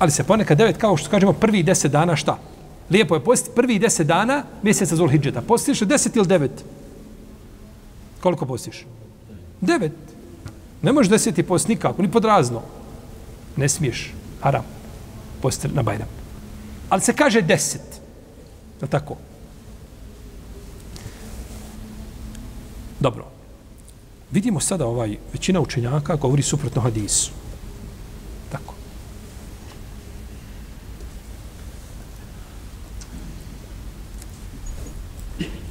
Ali se ponekad devet, kao što kažemo, prvi 10 dana šta? Lijepo je postiti prvi 10 dana mjeseca Zulhidžeta. Postiš 10 ili 9? Koliko postiš? 9. Ne možeš deseti post nikako, ni pod razno. Ne smiješ. Haram post na Bajram. Ali se kaže deset. Je tako? Dobro. Vidimo sada ovaj, većina učenjaka govori suprotno hadisu. Tako.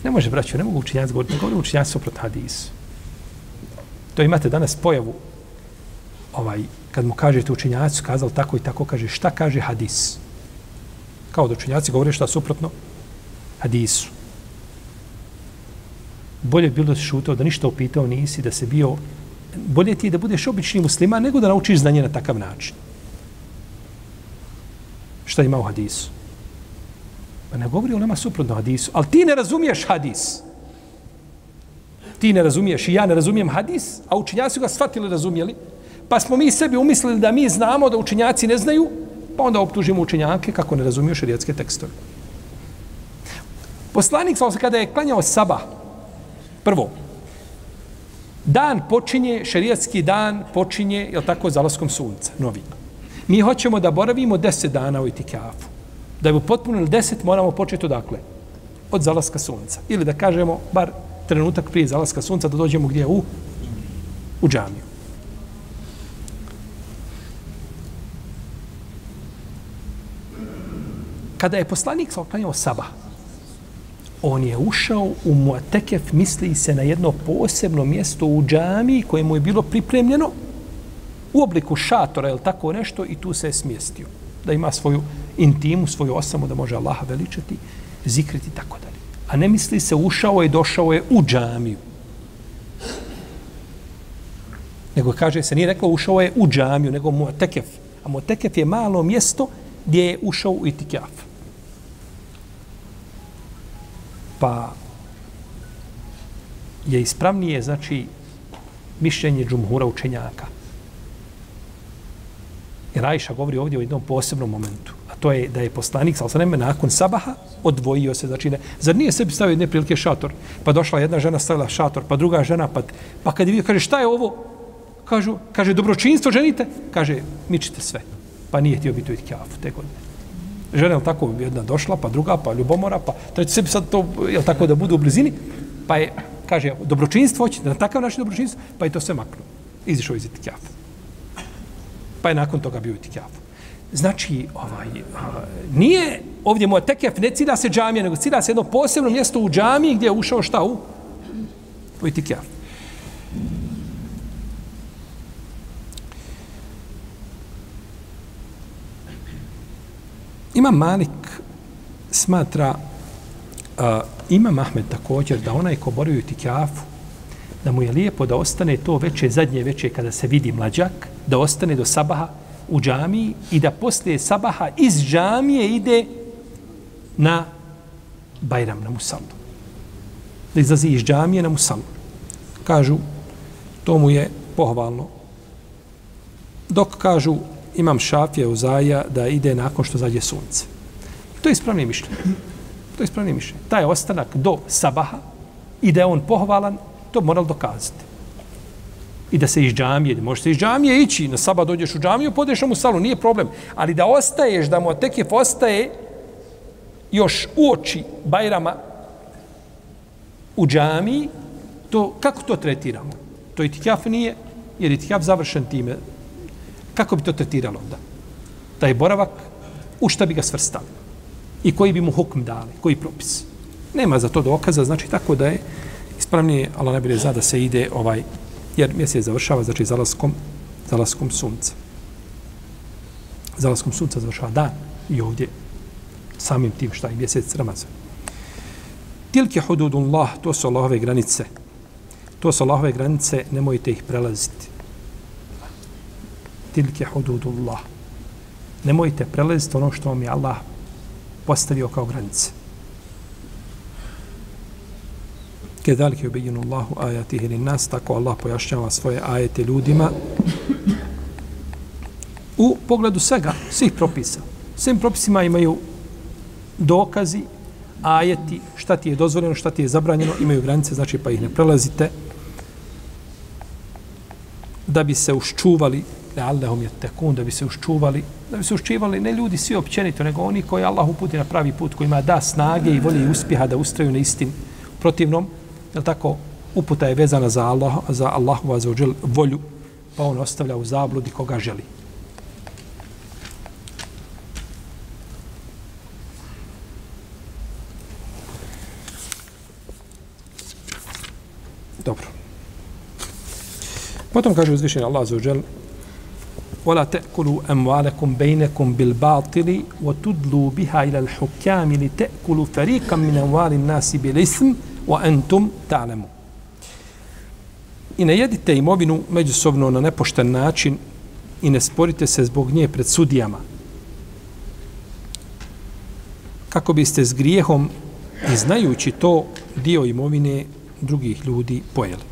Ne može, braću, ne mogu učenjaci govoriti, ne govori učenjaci suprot hadisu. To imate danas pojavu ovaj, kad mu kažete učinjacu, kazali tako i tako, kaže šta kaže hadis? Kao da učinjaci govore šta suprotno hadisu. Bolje bilo da šutao, da ništa upitao nisi, da se bio... Bolje ti je da budeš obični musliman nego da naučiš znanje na takav način. Šta ima u hadisu? Pa ne govori ulema suprotno hadisu, ali ti ne razumiješ hadis. Ti ne razumiješ i ja ne razumijem hadis, a učinjaci ga shvatili, razumijeli, Pa smo mi sebi umislili da mi znamo da učinjaci ne znaju, pa onda optužimo učinjake kako ne razumiju šarijetske tekstove. Poslanik sa kada je klanjao saba, prvo, dan počinje, šarijetski dan počinje, je tako, zalaskom sunca, novi. Mi hoćemo da boravimo deset dana u itikafu. Da bi potpunili deset, moramo početi odakle? Od zalaska sunca. Ili da kažemo, bar trenutak prije zalaska sunca, da dođemo gdje? U, u džamiju. kada je poslanik sa oklanjao Saba, on je ušao u Muatekef, misli se na jedno posebno mjesto u džami koje mu je bilo pripremljeno u obliku šatora ili tako nešto i tu se je smjestio. Da ima svoju intimu, svoju osamu, da može Allaha veličati, zikriti i tako dalje. A ne misli se ušao je došao je u džamiju. Nego kaže se, nije reklo ušao je u džamiju, nego Muatekef. A Muatekef je malo mjesto gdje je ušao u itikaf. Pa je ispravnije, znači, mišljenje džumhura učenjaka. Jer Ajša govori ovdje o jednom posebnom momentu. A to je da je poslanik, sa osaneme, nakon sabaha odvojio se. Znači, ne, zar nije sebi stavio jedne prilike šator? Pa došla jedna žena, stavila šator, pa druga žena, pa, pa kad je vidio, kaže, šta je ovo? Kažu, kaže, dobročinstvo ženite? Kaže, mičite sve. Pa nije htio biti u itkjafu te godine. Žena je tako jedna došla, pa druga, pa ljubomora, pa treći sebi sad to, je tako da budu u blizini? Pa je, kaže, dobročinstvo hoćete, na takav način dobročinstvo, pa je to sve maknuo. Izišao iz itkjafu. Pa je nakon toga bio itkjafu. Znači, ovaj, nije ovdje moja tekef, ne cilja se džamija, nego cilja se jedno posebno mjesto u džamiji gdje je ušao šta u? U itikaf. Ima Malik smatra uh, ima Mahmed također da onaj ko bori u itikafu da mu je lijepo da ostane to veće, zadnje veće kada se vidi mlađak, da ostane do sabaha u džamiji i da poslije sabaha iz džamije ide na Bajram, na Musallu. Da izlazi iz džamije na Musallu. Kažu, to mu je pohvalno. Dok kažu, imam šafije u zaja da ide nakon što zađe sunce. To je ispravni mišljenje. To je ispravni mišljenje. Taj ostanak do sabaha i da je on pohvalan, to moral dokazati. I da se iz džamije, da možeš se iz džamije ići, na saba dođeš u džamiju, podeš mu salu, nije problem. Ali da ostaješ, da mu tekif ostaje još u oči Bajrama u džamiji, to, kako to tretiramo? To itikaf nije, jer itikaf završen time. Kako bi to tretiralo onda? Da je boravak, u šta bi ga svrstali? I koji bi mu hukm dali? Koji propis? Nema za to dokaza, znači tako da je ispravnije, ali najbolje zna da se ide ovaj, jer mjesec završava, znači zalaskom, zalaskom sunca. Zalaskom sunca završava dan i ovdje samim tim šta je mjesec Ramazan. Tilke hududullah, to su Allahove granice. To su Allahove granice, nemojte ih prelaziti. Tilke hududullah. Nemojte prelaziti ono što vam je Allah postavio kao granice. Kedalike ubijinu Allahu ajatihi li nas, tako Allah pojašnjava svoje ajete ljudima u pogledu svega, svih propisa. Svim propisima imaju dokazi, ajeti, šta ti je dozvoljeno, šta ti je zabranjeno, imaju granice, znači pa ih ne prelazite da bi se uščuvali ne Allahom je tekun, da bi se uščuvali, da bi se uščivali ne ljudi svi općenito, nego oni koji Allah uputi na pravi put, koji ima da snage i volje i uspjeha da ustraju na istin protivnom, je tako, uputa je vezana za Allah, za Allahu za volju, pa on ostavlja u zabludi koga želi. Dobro. Potom kaže uzvišenje Allah za uđel ولا تأكلوا أموالكم بينكم بالباطل وتدلوا بها إلى الحكام لتأكلوا فريقا من أموال الناس بالإثم wa antum ta'lamu. I ne jedite imovinu međusobno na nepošten način i ne sporite se zbog nje pred sudijama. Kako biste s grijehom i znajući to dio imovine drugih ljudi pojeli.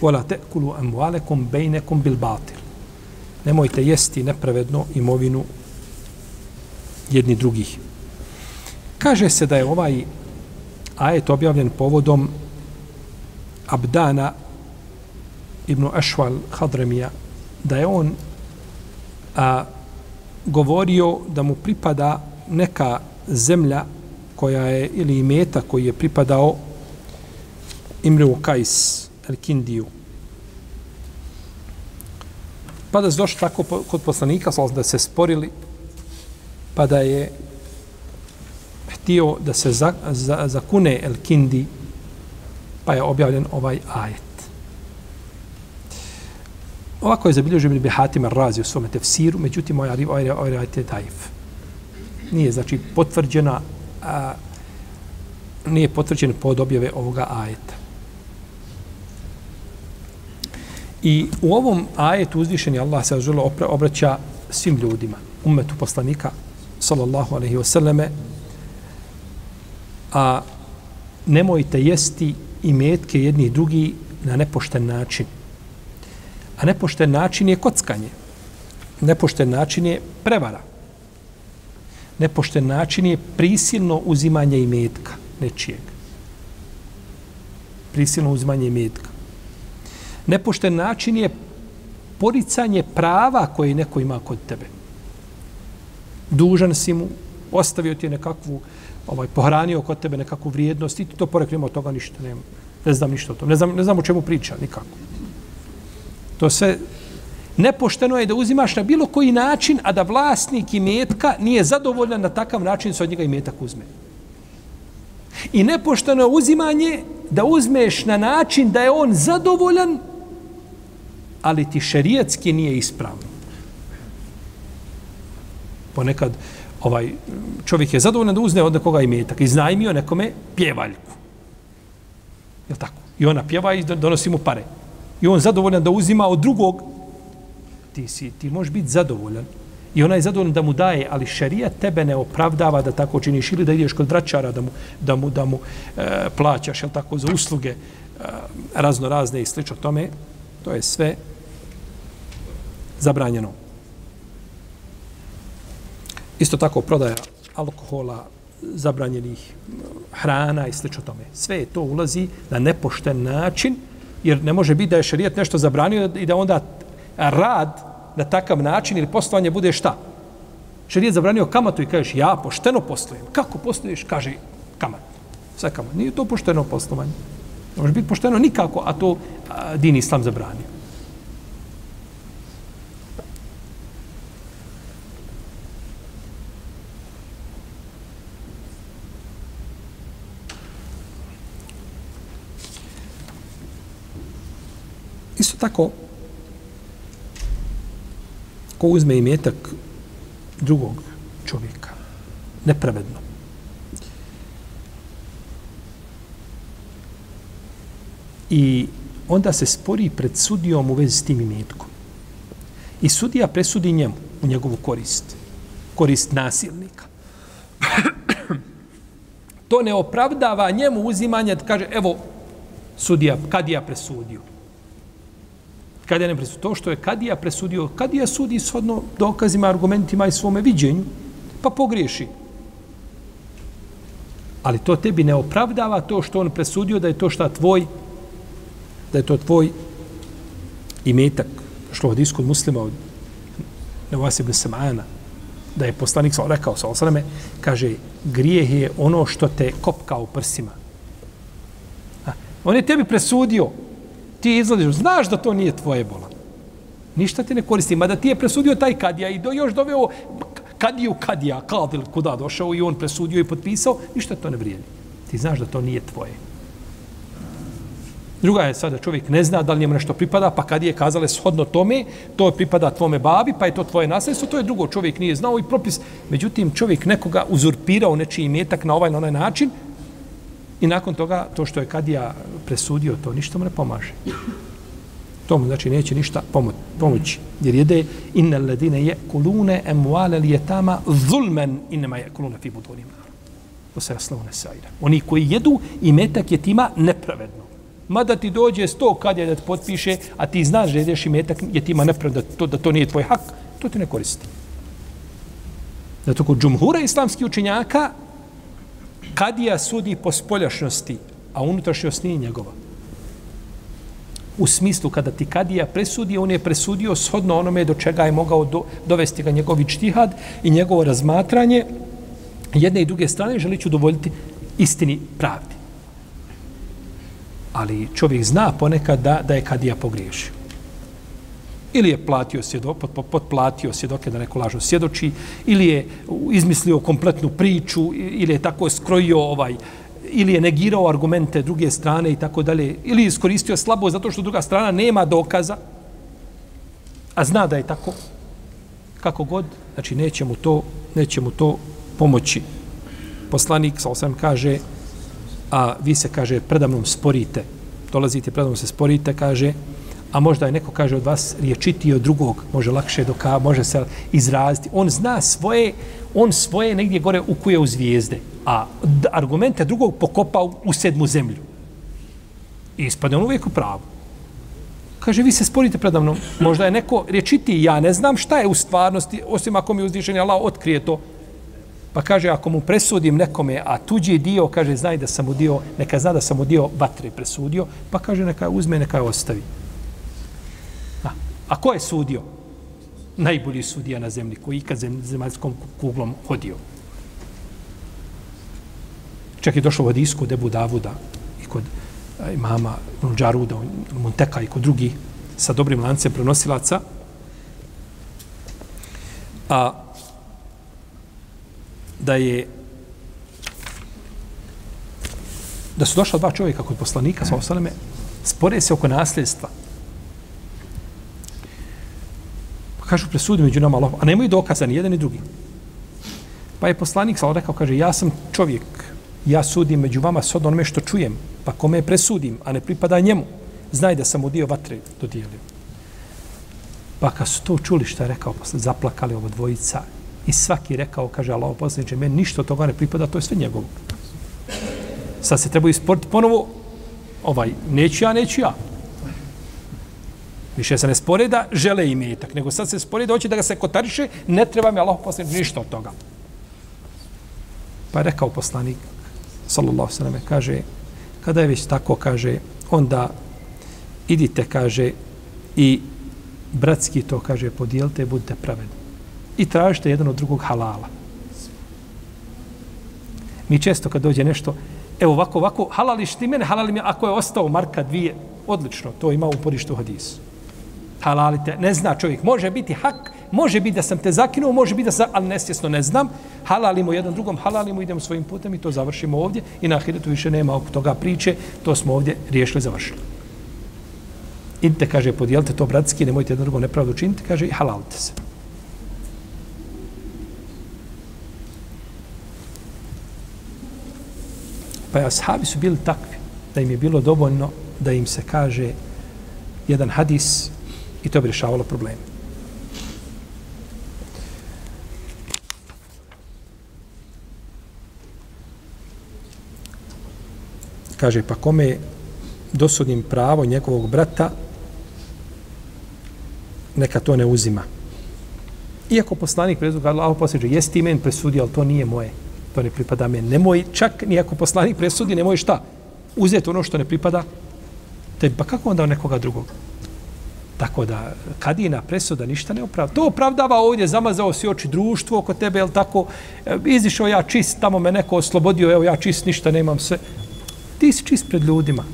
Vola ta'kulu amwalakum bejnekom bil batil. Nemojte jesti nepravedno imovinu jedni drugih. Kaže se da je ovaj ajet objavljen povodom Abdana ibn Ašval Hadremija, da je on a, govorio da mu pripada neka zemlja koja je, ili imeta koji je pripadao Imru Kajs, El Kindiju. Pa da se došli tako kod poslanika, da se sporili, pa da je htio da se za, za, zakune El Kindi, pa je objavljen ovaj ajet. Ovako je zabilježio Ibn Bihatim Razi u svome tefsiru, međutim, ovaj, ovaj, ovaj, ovaj ajet je daif. Nije, znači, potvrđena, a, nije potvrđen pod objave ovoga ajeta. I u ovom ajetu uzvišeni Allah se žele obraća svim ljudima, umetu poslanika, sallallahu alaihi wasallame, a nemojte jesti i metke jedni drugi na nepošten način. A nepošten način je kockanje. Nepošten način je prevara. Nepošten način je prisilno uzimanje i metka nečijeg. Prisilno uzimanje i metka. Nepošten način je poricanje prava koje neko ima kod tebe. Dužan si mu, ostavio ti je nekakvu, ovaj, pohranio kod tebe nekakvu vrijednost i ti to porekli od toga ništa nema. Ne znam ništa o tom. Ne znam, ne znam o čemu priča, nikako. To se nepošteno je da uzimaš na bilo koji način, a da vlasnik i metka nije zadovoljan na takav način se od njega i metak uzme. I nepošteno je uzimanje da uzmeš na način da je on zadovoljan, ali ti šerijetski nije ispravno. Ponekad ovaj čovjek je zadovoljan da uzne od nekoga i metak. Iznajmio nekome pjevaljku. Je tako? I ona pjeva i donosi mu pare. I on zadovoljan da uzima od drugog. Ti, si, ti možeš biti zadovoljan. I ona je zadovoljna da mu daje, ali šarija tebe ne opravdava da tako činiš ili da ideš kod vraćara da mu, da mu, da mu e, plaćaš, jel tako, za usluge e, razno razne i slično tome. To je sve zabranjeno. Isto tako prodaja alkohola, zabranjenih hrana i slično tome. Sve je to ulazi na nepošten način, jer ne može biti da je šarijet nešto zabranio i da onda rad na takav način ili poslovanje bude šta? Šarijet zabranio kamatu i kažeš ja pošteno poslujem. Kako posluješ? Kaže kamat. Sve kamat. Nije to pošteno poslovanje. Ne može biti pošteno nikako, a to a, din islam zabranio. Tako, ko uzme imetak drugog čovjeka, nepravedno, i onda se spori pred sudijom u vezi s tim imetkom. I sudija presudi njemu u njegovu korist. Korist nasilnika. to ne opravdava njemu uzimanje da kaže, evo, sudija, kad ja presudio. Kadija ne presudio. To što je Kadija presudio, Kadija sudi shodno dokazima, argumentima i svome viđenju, pa pogriješi. Ali to tebi ne opravdava to što on presudio da je to šta tvoj, da je to tvoj imetak. Šlo od iskod muslima od Nevas ibn Samana, da je poslanik sa rekao sa osaleme, kaže, grijeh je ono što te kopka u prsima. A, on je tebi presudio, ti izlaziš, znaš da to nije tvoje bola. Ništa ti ne koristi. Mada ti je presudio taj kadija i do još doveo kadiju kadija, kadil kuda došao i on presudio i potpisao, ništa to ne vrijedi. Ti znaš da to nije tvoje. Druga je sada čovjek ne zna da li njemu nešto pripada, pa kad je kazale shodno tome, to pripada tvome babi, pa je to tvoje nasljedstvo, to je drugo. Čovjek nije znao i propis. Međutim, čovjek nekoga uzurpirao nečiji imetak na ovaj na onaj način, I nakon toga, to što je Kadija presudio, to ništa mu ne pomaže. To mu znači neće ništa pomoći. Jer jede inne ledine je kulune emuale li je tama zulmen innema je kulune fi budunim. To se raslovne sajra. Oni koji jedu i metak je tima nepravedno. Mada ti dođe sto kadija da te potpiše, a ti znaš da jedeš i metak je tima nepravedno, da to, da to nije tvoj hak, to ti ne koristi. Zato kod džumhura islamskih učenjaka kadija sudi po spoljašnosti, a unutrašnjost nije njegova. U smislu kada ti kadija presudi, on je presudio shodno onome do čega je mogao do, dovesti ga njegovi ičtihad i njegovo razmatranje jedne i druge strane želiću udovoljiti istini pravdi. Ali čovjek zna ponekad da, da je kadija pogriješio ili je platio svjedo, pot, potplatio svjedoke da neko lažno svjedoči, ili je izmislio kompletnu priču, ili je tako skrojio ovaj, ili je negirao argumente druge strane i tako dalje, ili je iskoristio slabo zato što druga strana nema dokaza, a zna da je tako, kako god, znači neće mu to, neće mu to pomoći. Poslanik, sa osam kaže, a vi se, kaže, predavnom sporite, dolazite predavnom se sporite, kaže, a možda je neko kaže od vas riječitiji od drugog, može lakše doka, može se izraziti. On zna svoje, on svoje negdje gore ukuje u zvijezde, a argumente drugog pokopa u sedmu zemlju. I ispade on uvijek u pravu. Kaže, vi se sporite predavno, možda je neko riječitiji, ja ne znam šta je u stvarnosti, osim ako mi uzdišenje Allah otkrije to. Pa kaže, ako mu presudim nekome, a tuđi dio, kaže, znaj da sam mu dio, neka zna da sam mu dio vatre presudio, pa kaže, neka uzme, neka je ostavi. A, ko je sudio? Najbolji sudija na zemlji, koji ikad zemaljskom kuglom hodio. Čak je došlo u Hadisku, debu Davuda, i kod imama Nunđaruda, Monteka i kod drugi sa dobrim lancem prenosilaca. A da je da su došla dva čovjeka kod poslanika sa osaleme, spore se oko nasljedstva. Pa kažu, presudi među nama Allah, a nemaju dokaza ni jedan ni drugi. Pa je poslanik sa rekao, kaže, ja sam čovjek, ja sudim među vama s onome što čujem, pa kome je presudim, a ne pripada njemu, znaj da sam mu dio vatre dodijelio. Pa kad su to čuli što je rekao, posle zaplakali ovo dvojica i svaki rekao, kaže Allah poslaniče, meni ništa od toga ne pripada, to je sve njegovo. Sad se treba isporiti ponovo, ovaj, neću ja, neću ja. Više se ne spore da žele imetak, nego sad se spore da hoće da ga se kotariše, ne treba mi Allah poslaniče ništa od toga. Pa je rekao poslanik, sallallahu sallam, kaže, kada je već tako, kaže, onda idite, kaže, i bratski to, kaže, podijelite, budite pravedni. I tražite jedan od drugog halala. Mi često kad dođe nešto, evo ovako, ovako, halališ ti mene, halalim ja, ako je ostao marka dvije, odlično, to ima u porištu hadisu. Halalite, ne zna čovjek, može biti hak, Može biti da sam te zakinuo, može biti da sam, ali nesvjesno ne znam. Halalimo jedan drugom, halalimo, idemo svojim putem i to završimo ovdje. I na ahiretu više nema oko toga priče, to smo ovdje riješili, završili. Idite, kaže, podijelite to bratski, nemojte jedan drugom nepravdu činiti, kaže, i halalite se. Pa ja, ashabi su bili takvi da im je bilo dovoljno da im se kaže jedan hadis i to bi rješavalo probleme. kaže, pa kome dosudim pravo njegovog brata, neka to ne uzima. Iako poslanik presudio, Allah posljeđe, jesi ti men presudio, ali to nije moje. To ne pripada meni. Nemoj, čak nijako poslanik presudi, nemoj šta? Uzeti ono što ne pripada te Pa kako onda nekoga drugog? Tako da, kadina presuda ništa ne opravda. To opravdava ovdje, zamazao si oči društvo oko tebe, jel tako? E, izišao ja čist, tamo me neko oslobodio, evo ja čist, ništa nemam sve ti si čist pred ljudima.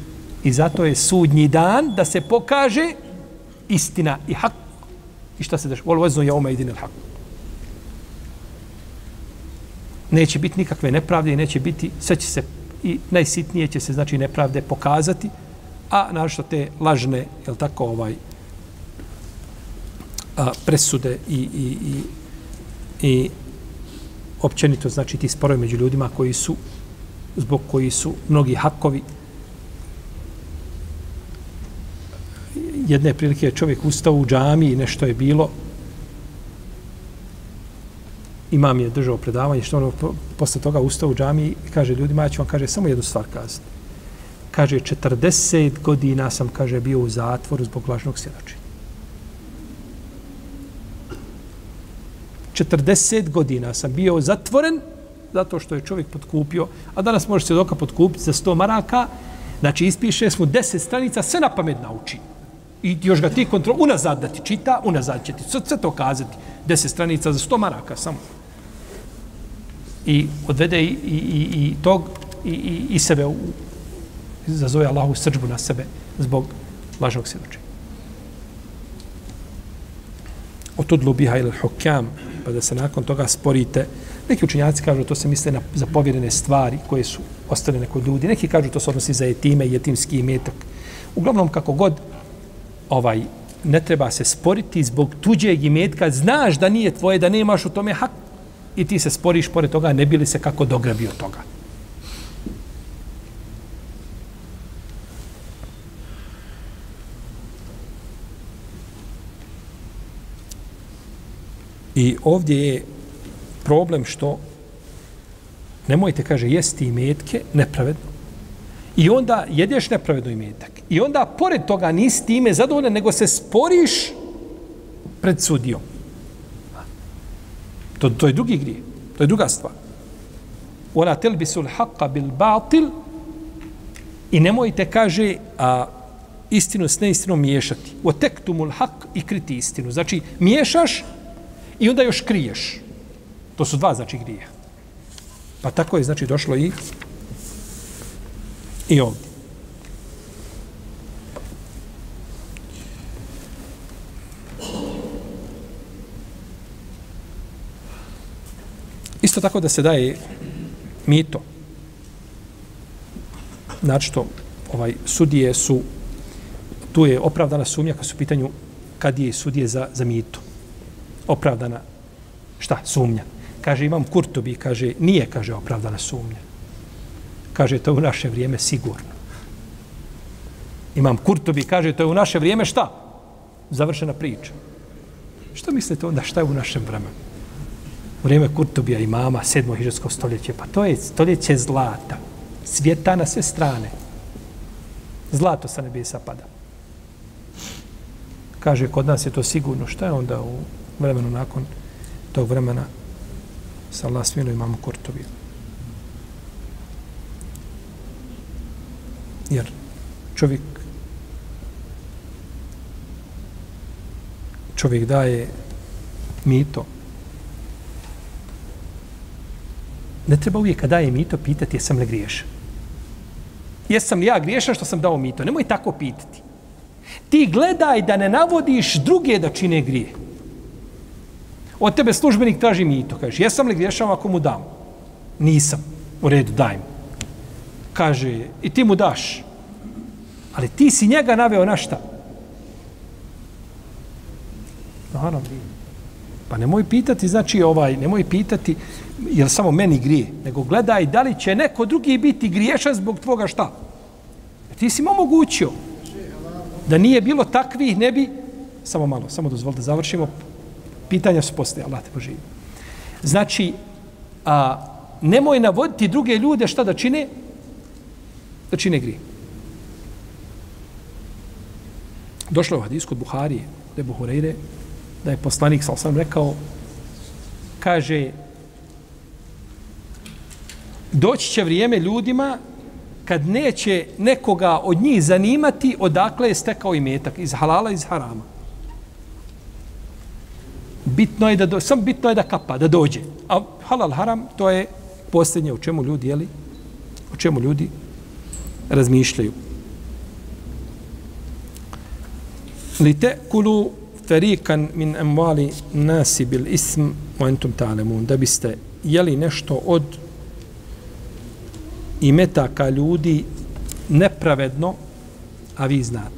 I zato je sudnji dan da se pokaže istina i hak. I šta se daš? Vol vezno je ome idin hak. Neće biti nikakve nepravde i neće biti, sve će se, i najsitnije će se, znači, nepravde pokazati, a našto te lažne, jel tako, ovaj, a, presude i, i, i, i općenito, znači, ti sporovi među ljudima koji su zbog koji su mnogi hakovi. Jedne prilike je čovjek ustao u džami i nešto je bilo. Imam je držao predavanje, što ono, posle toga ustao u džami i kaže ljudima, ja ću vam kaže, samo jednu stvar kazati. Kaže, 40 godina sam, kaže, bio u zatvoru zbog lažnog svjedočenja. 40 godina sam bio zatvoren zato što je čovjek podkupio, a danas može se doka podkupiti za 100 maraka, znači ispiše mu 10 stranica, sve na pamet nauči. I još ga ti kontrol, unazad da ti čita, unazad će ti sve, to kazati. 10 stranica za 100 maraka samo. I odvede i, i, i, i tog i, i, i sebe u, zazove Allahu srđbu na sebe zbog lažnog svjedočenja. Otudlu biha ilal hukam, pa da se nakon toga sporite, Neki učinjaci kažu to se misle na, za povjerene stvari koje su ostale kod ljudi. Neki kažu to se odnosi za etime i etimski imetak. Uglavnom, kako god, ovaj, ne treba se sporiti zbog tuđeg imetka. Znaš da nije tvoje, da nemaš u tome hak i ti se sporiš pored toga, ne bili se kako dograbio toga. I ovdje je problem što nemojte, kaže, jesti i metke nepravedno. I onda jedeš nepravedno i metak. I onda, pored toga, nisi time zadovoljan, nego se sporiš pred sudijom. To, to je drugi grije. To je druga stvar. Ona telbisul haqqa bil batil i nemojte, kaže, a, istinu s neistinom miješati. O tektumul haq i kriti istinu. Znači, miješaš i onda još kriješ. To su dva, znači, grije. Pa tako je, znači, došlo i i ovdje. Isto tako da se daje mito. Znači to, ovaj, sudije su, tu je opravdana sumnja kad su u pitanju kad je sudije za, za mito. Opravdana, šta, sumnja. Kaže, imam kurtobi, kaže, nije, kaže, opravdana sumnja. Kaže, to je u naše vrijeme sigurno. Imam kurtobi, kaže, to je u naše vrijeme šta? Završena priča. Što mislite onda, šta je u našem vremenu? U vrijeme Kurtobija imama, sedmo hiđarsko stoljeće, pa to je stoljeće zlata. Svijeta na sve strane. Zlato sa nebesa pada. Kaže, kod nas je to sigurno. Šta je onda u vremenu nakon tog vremena sa Allah smilo imamo Kurtobija? Jer čovjek čovjek daje mito ne treba uvijek kada daje mito pitati jesam li griješan. Jesam li ja griješan što sam dao mito? Nemoj tako pitati. Ti gledaj da ne navodiš druge da čine grije. Od tebe službenik traži mito. Kaže, jesam li griješan ako mu dam? Nisam. U redu, daj mu. Kaže, i ti mu daš. Ali ti si njega naveo na šta? Naravno, Pa nemoj pitati, znači ovaj, nemoj pitati jer samo meni grije, nego gledaj da li će neko drugi biti griješan zbog tvoga šta. Jer ti si mu omogućio da nije bilo takvih, ne bi, samo malo, samo dozvol da završimo, pitanja su postoje, Allah te poživi. Znači, a, nemoj navoditi druge ljude šta da čine, da čine grije. Došlo je u hadisku od Buharije, da je Buhureyre, da je poslanik, sal sam rekao, kaže, doći će vrijeme ljudima kad neće nekoga od njih zanimati odakle je stekao i metak, iz halala, iz harama. Bitno je da, do, sam bitno je da kapa, da dođe. A halal, haram, to je posljednje u čemu ljudi, jeli, o čemu ljudi razmišljaju. Li te kulu ferikan min emvali nasi bil ism wa entum ta'lemun, da biste jeli nešto od imetaka ljudi nepravedno, a vi znate.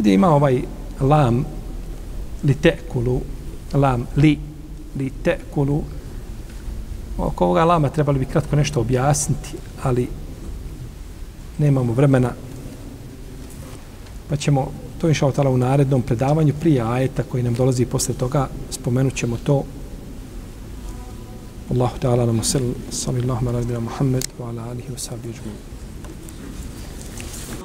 Ovdje ima ovaj lam li tekulu, lam li, li tekulu. Oko ovoga lama trebali bi kratko nešto objasniti, ali nemamo vremena pa ćemo to inša otala u narednom predavanju prije ajeta koji nam dolazi posle toga spomenut ćemo to Allahu ta'ala nam usil sallallahu ala nabina Muhammed wa ala alihi wa sahbihi ajma'in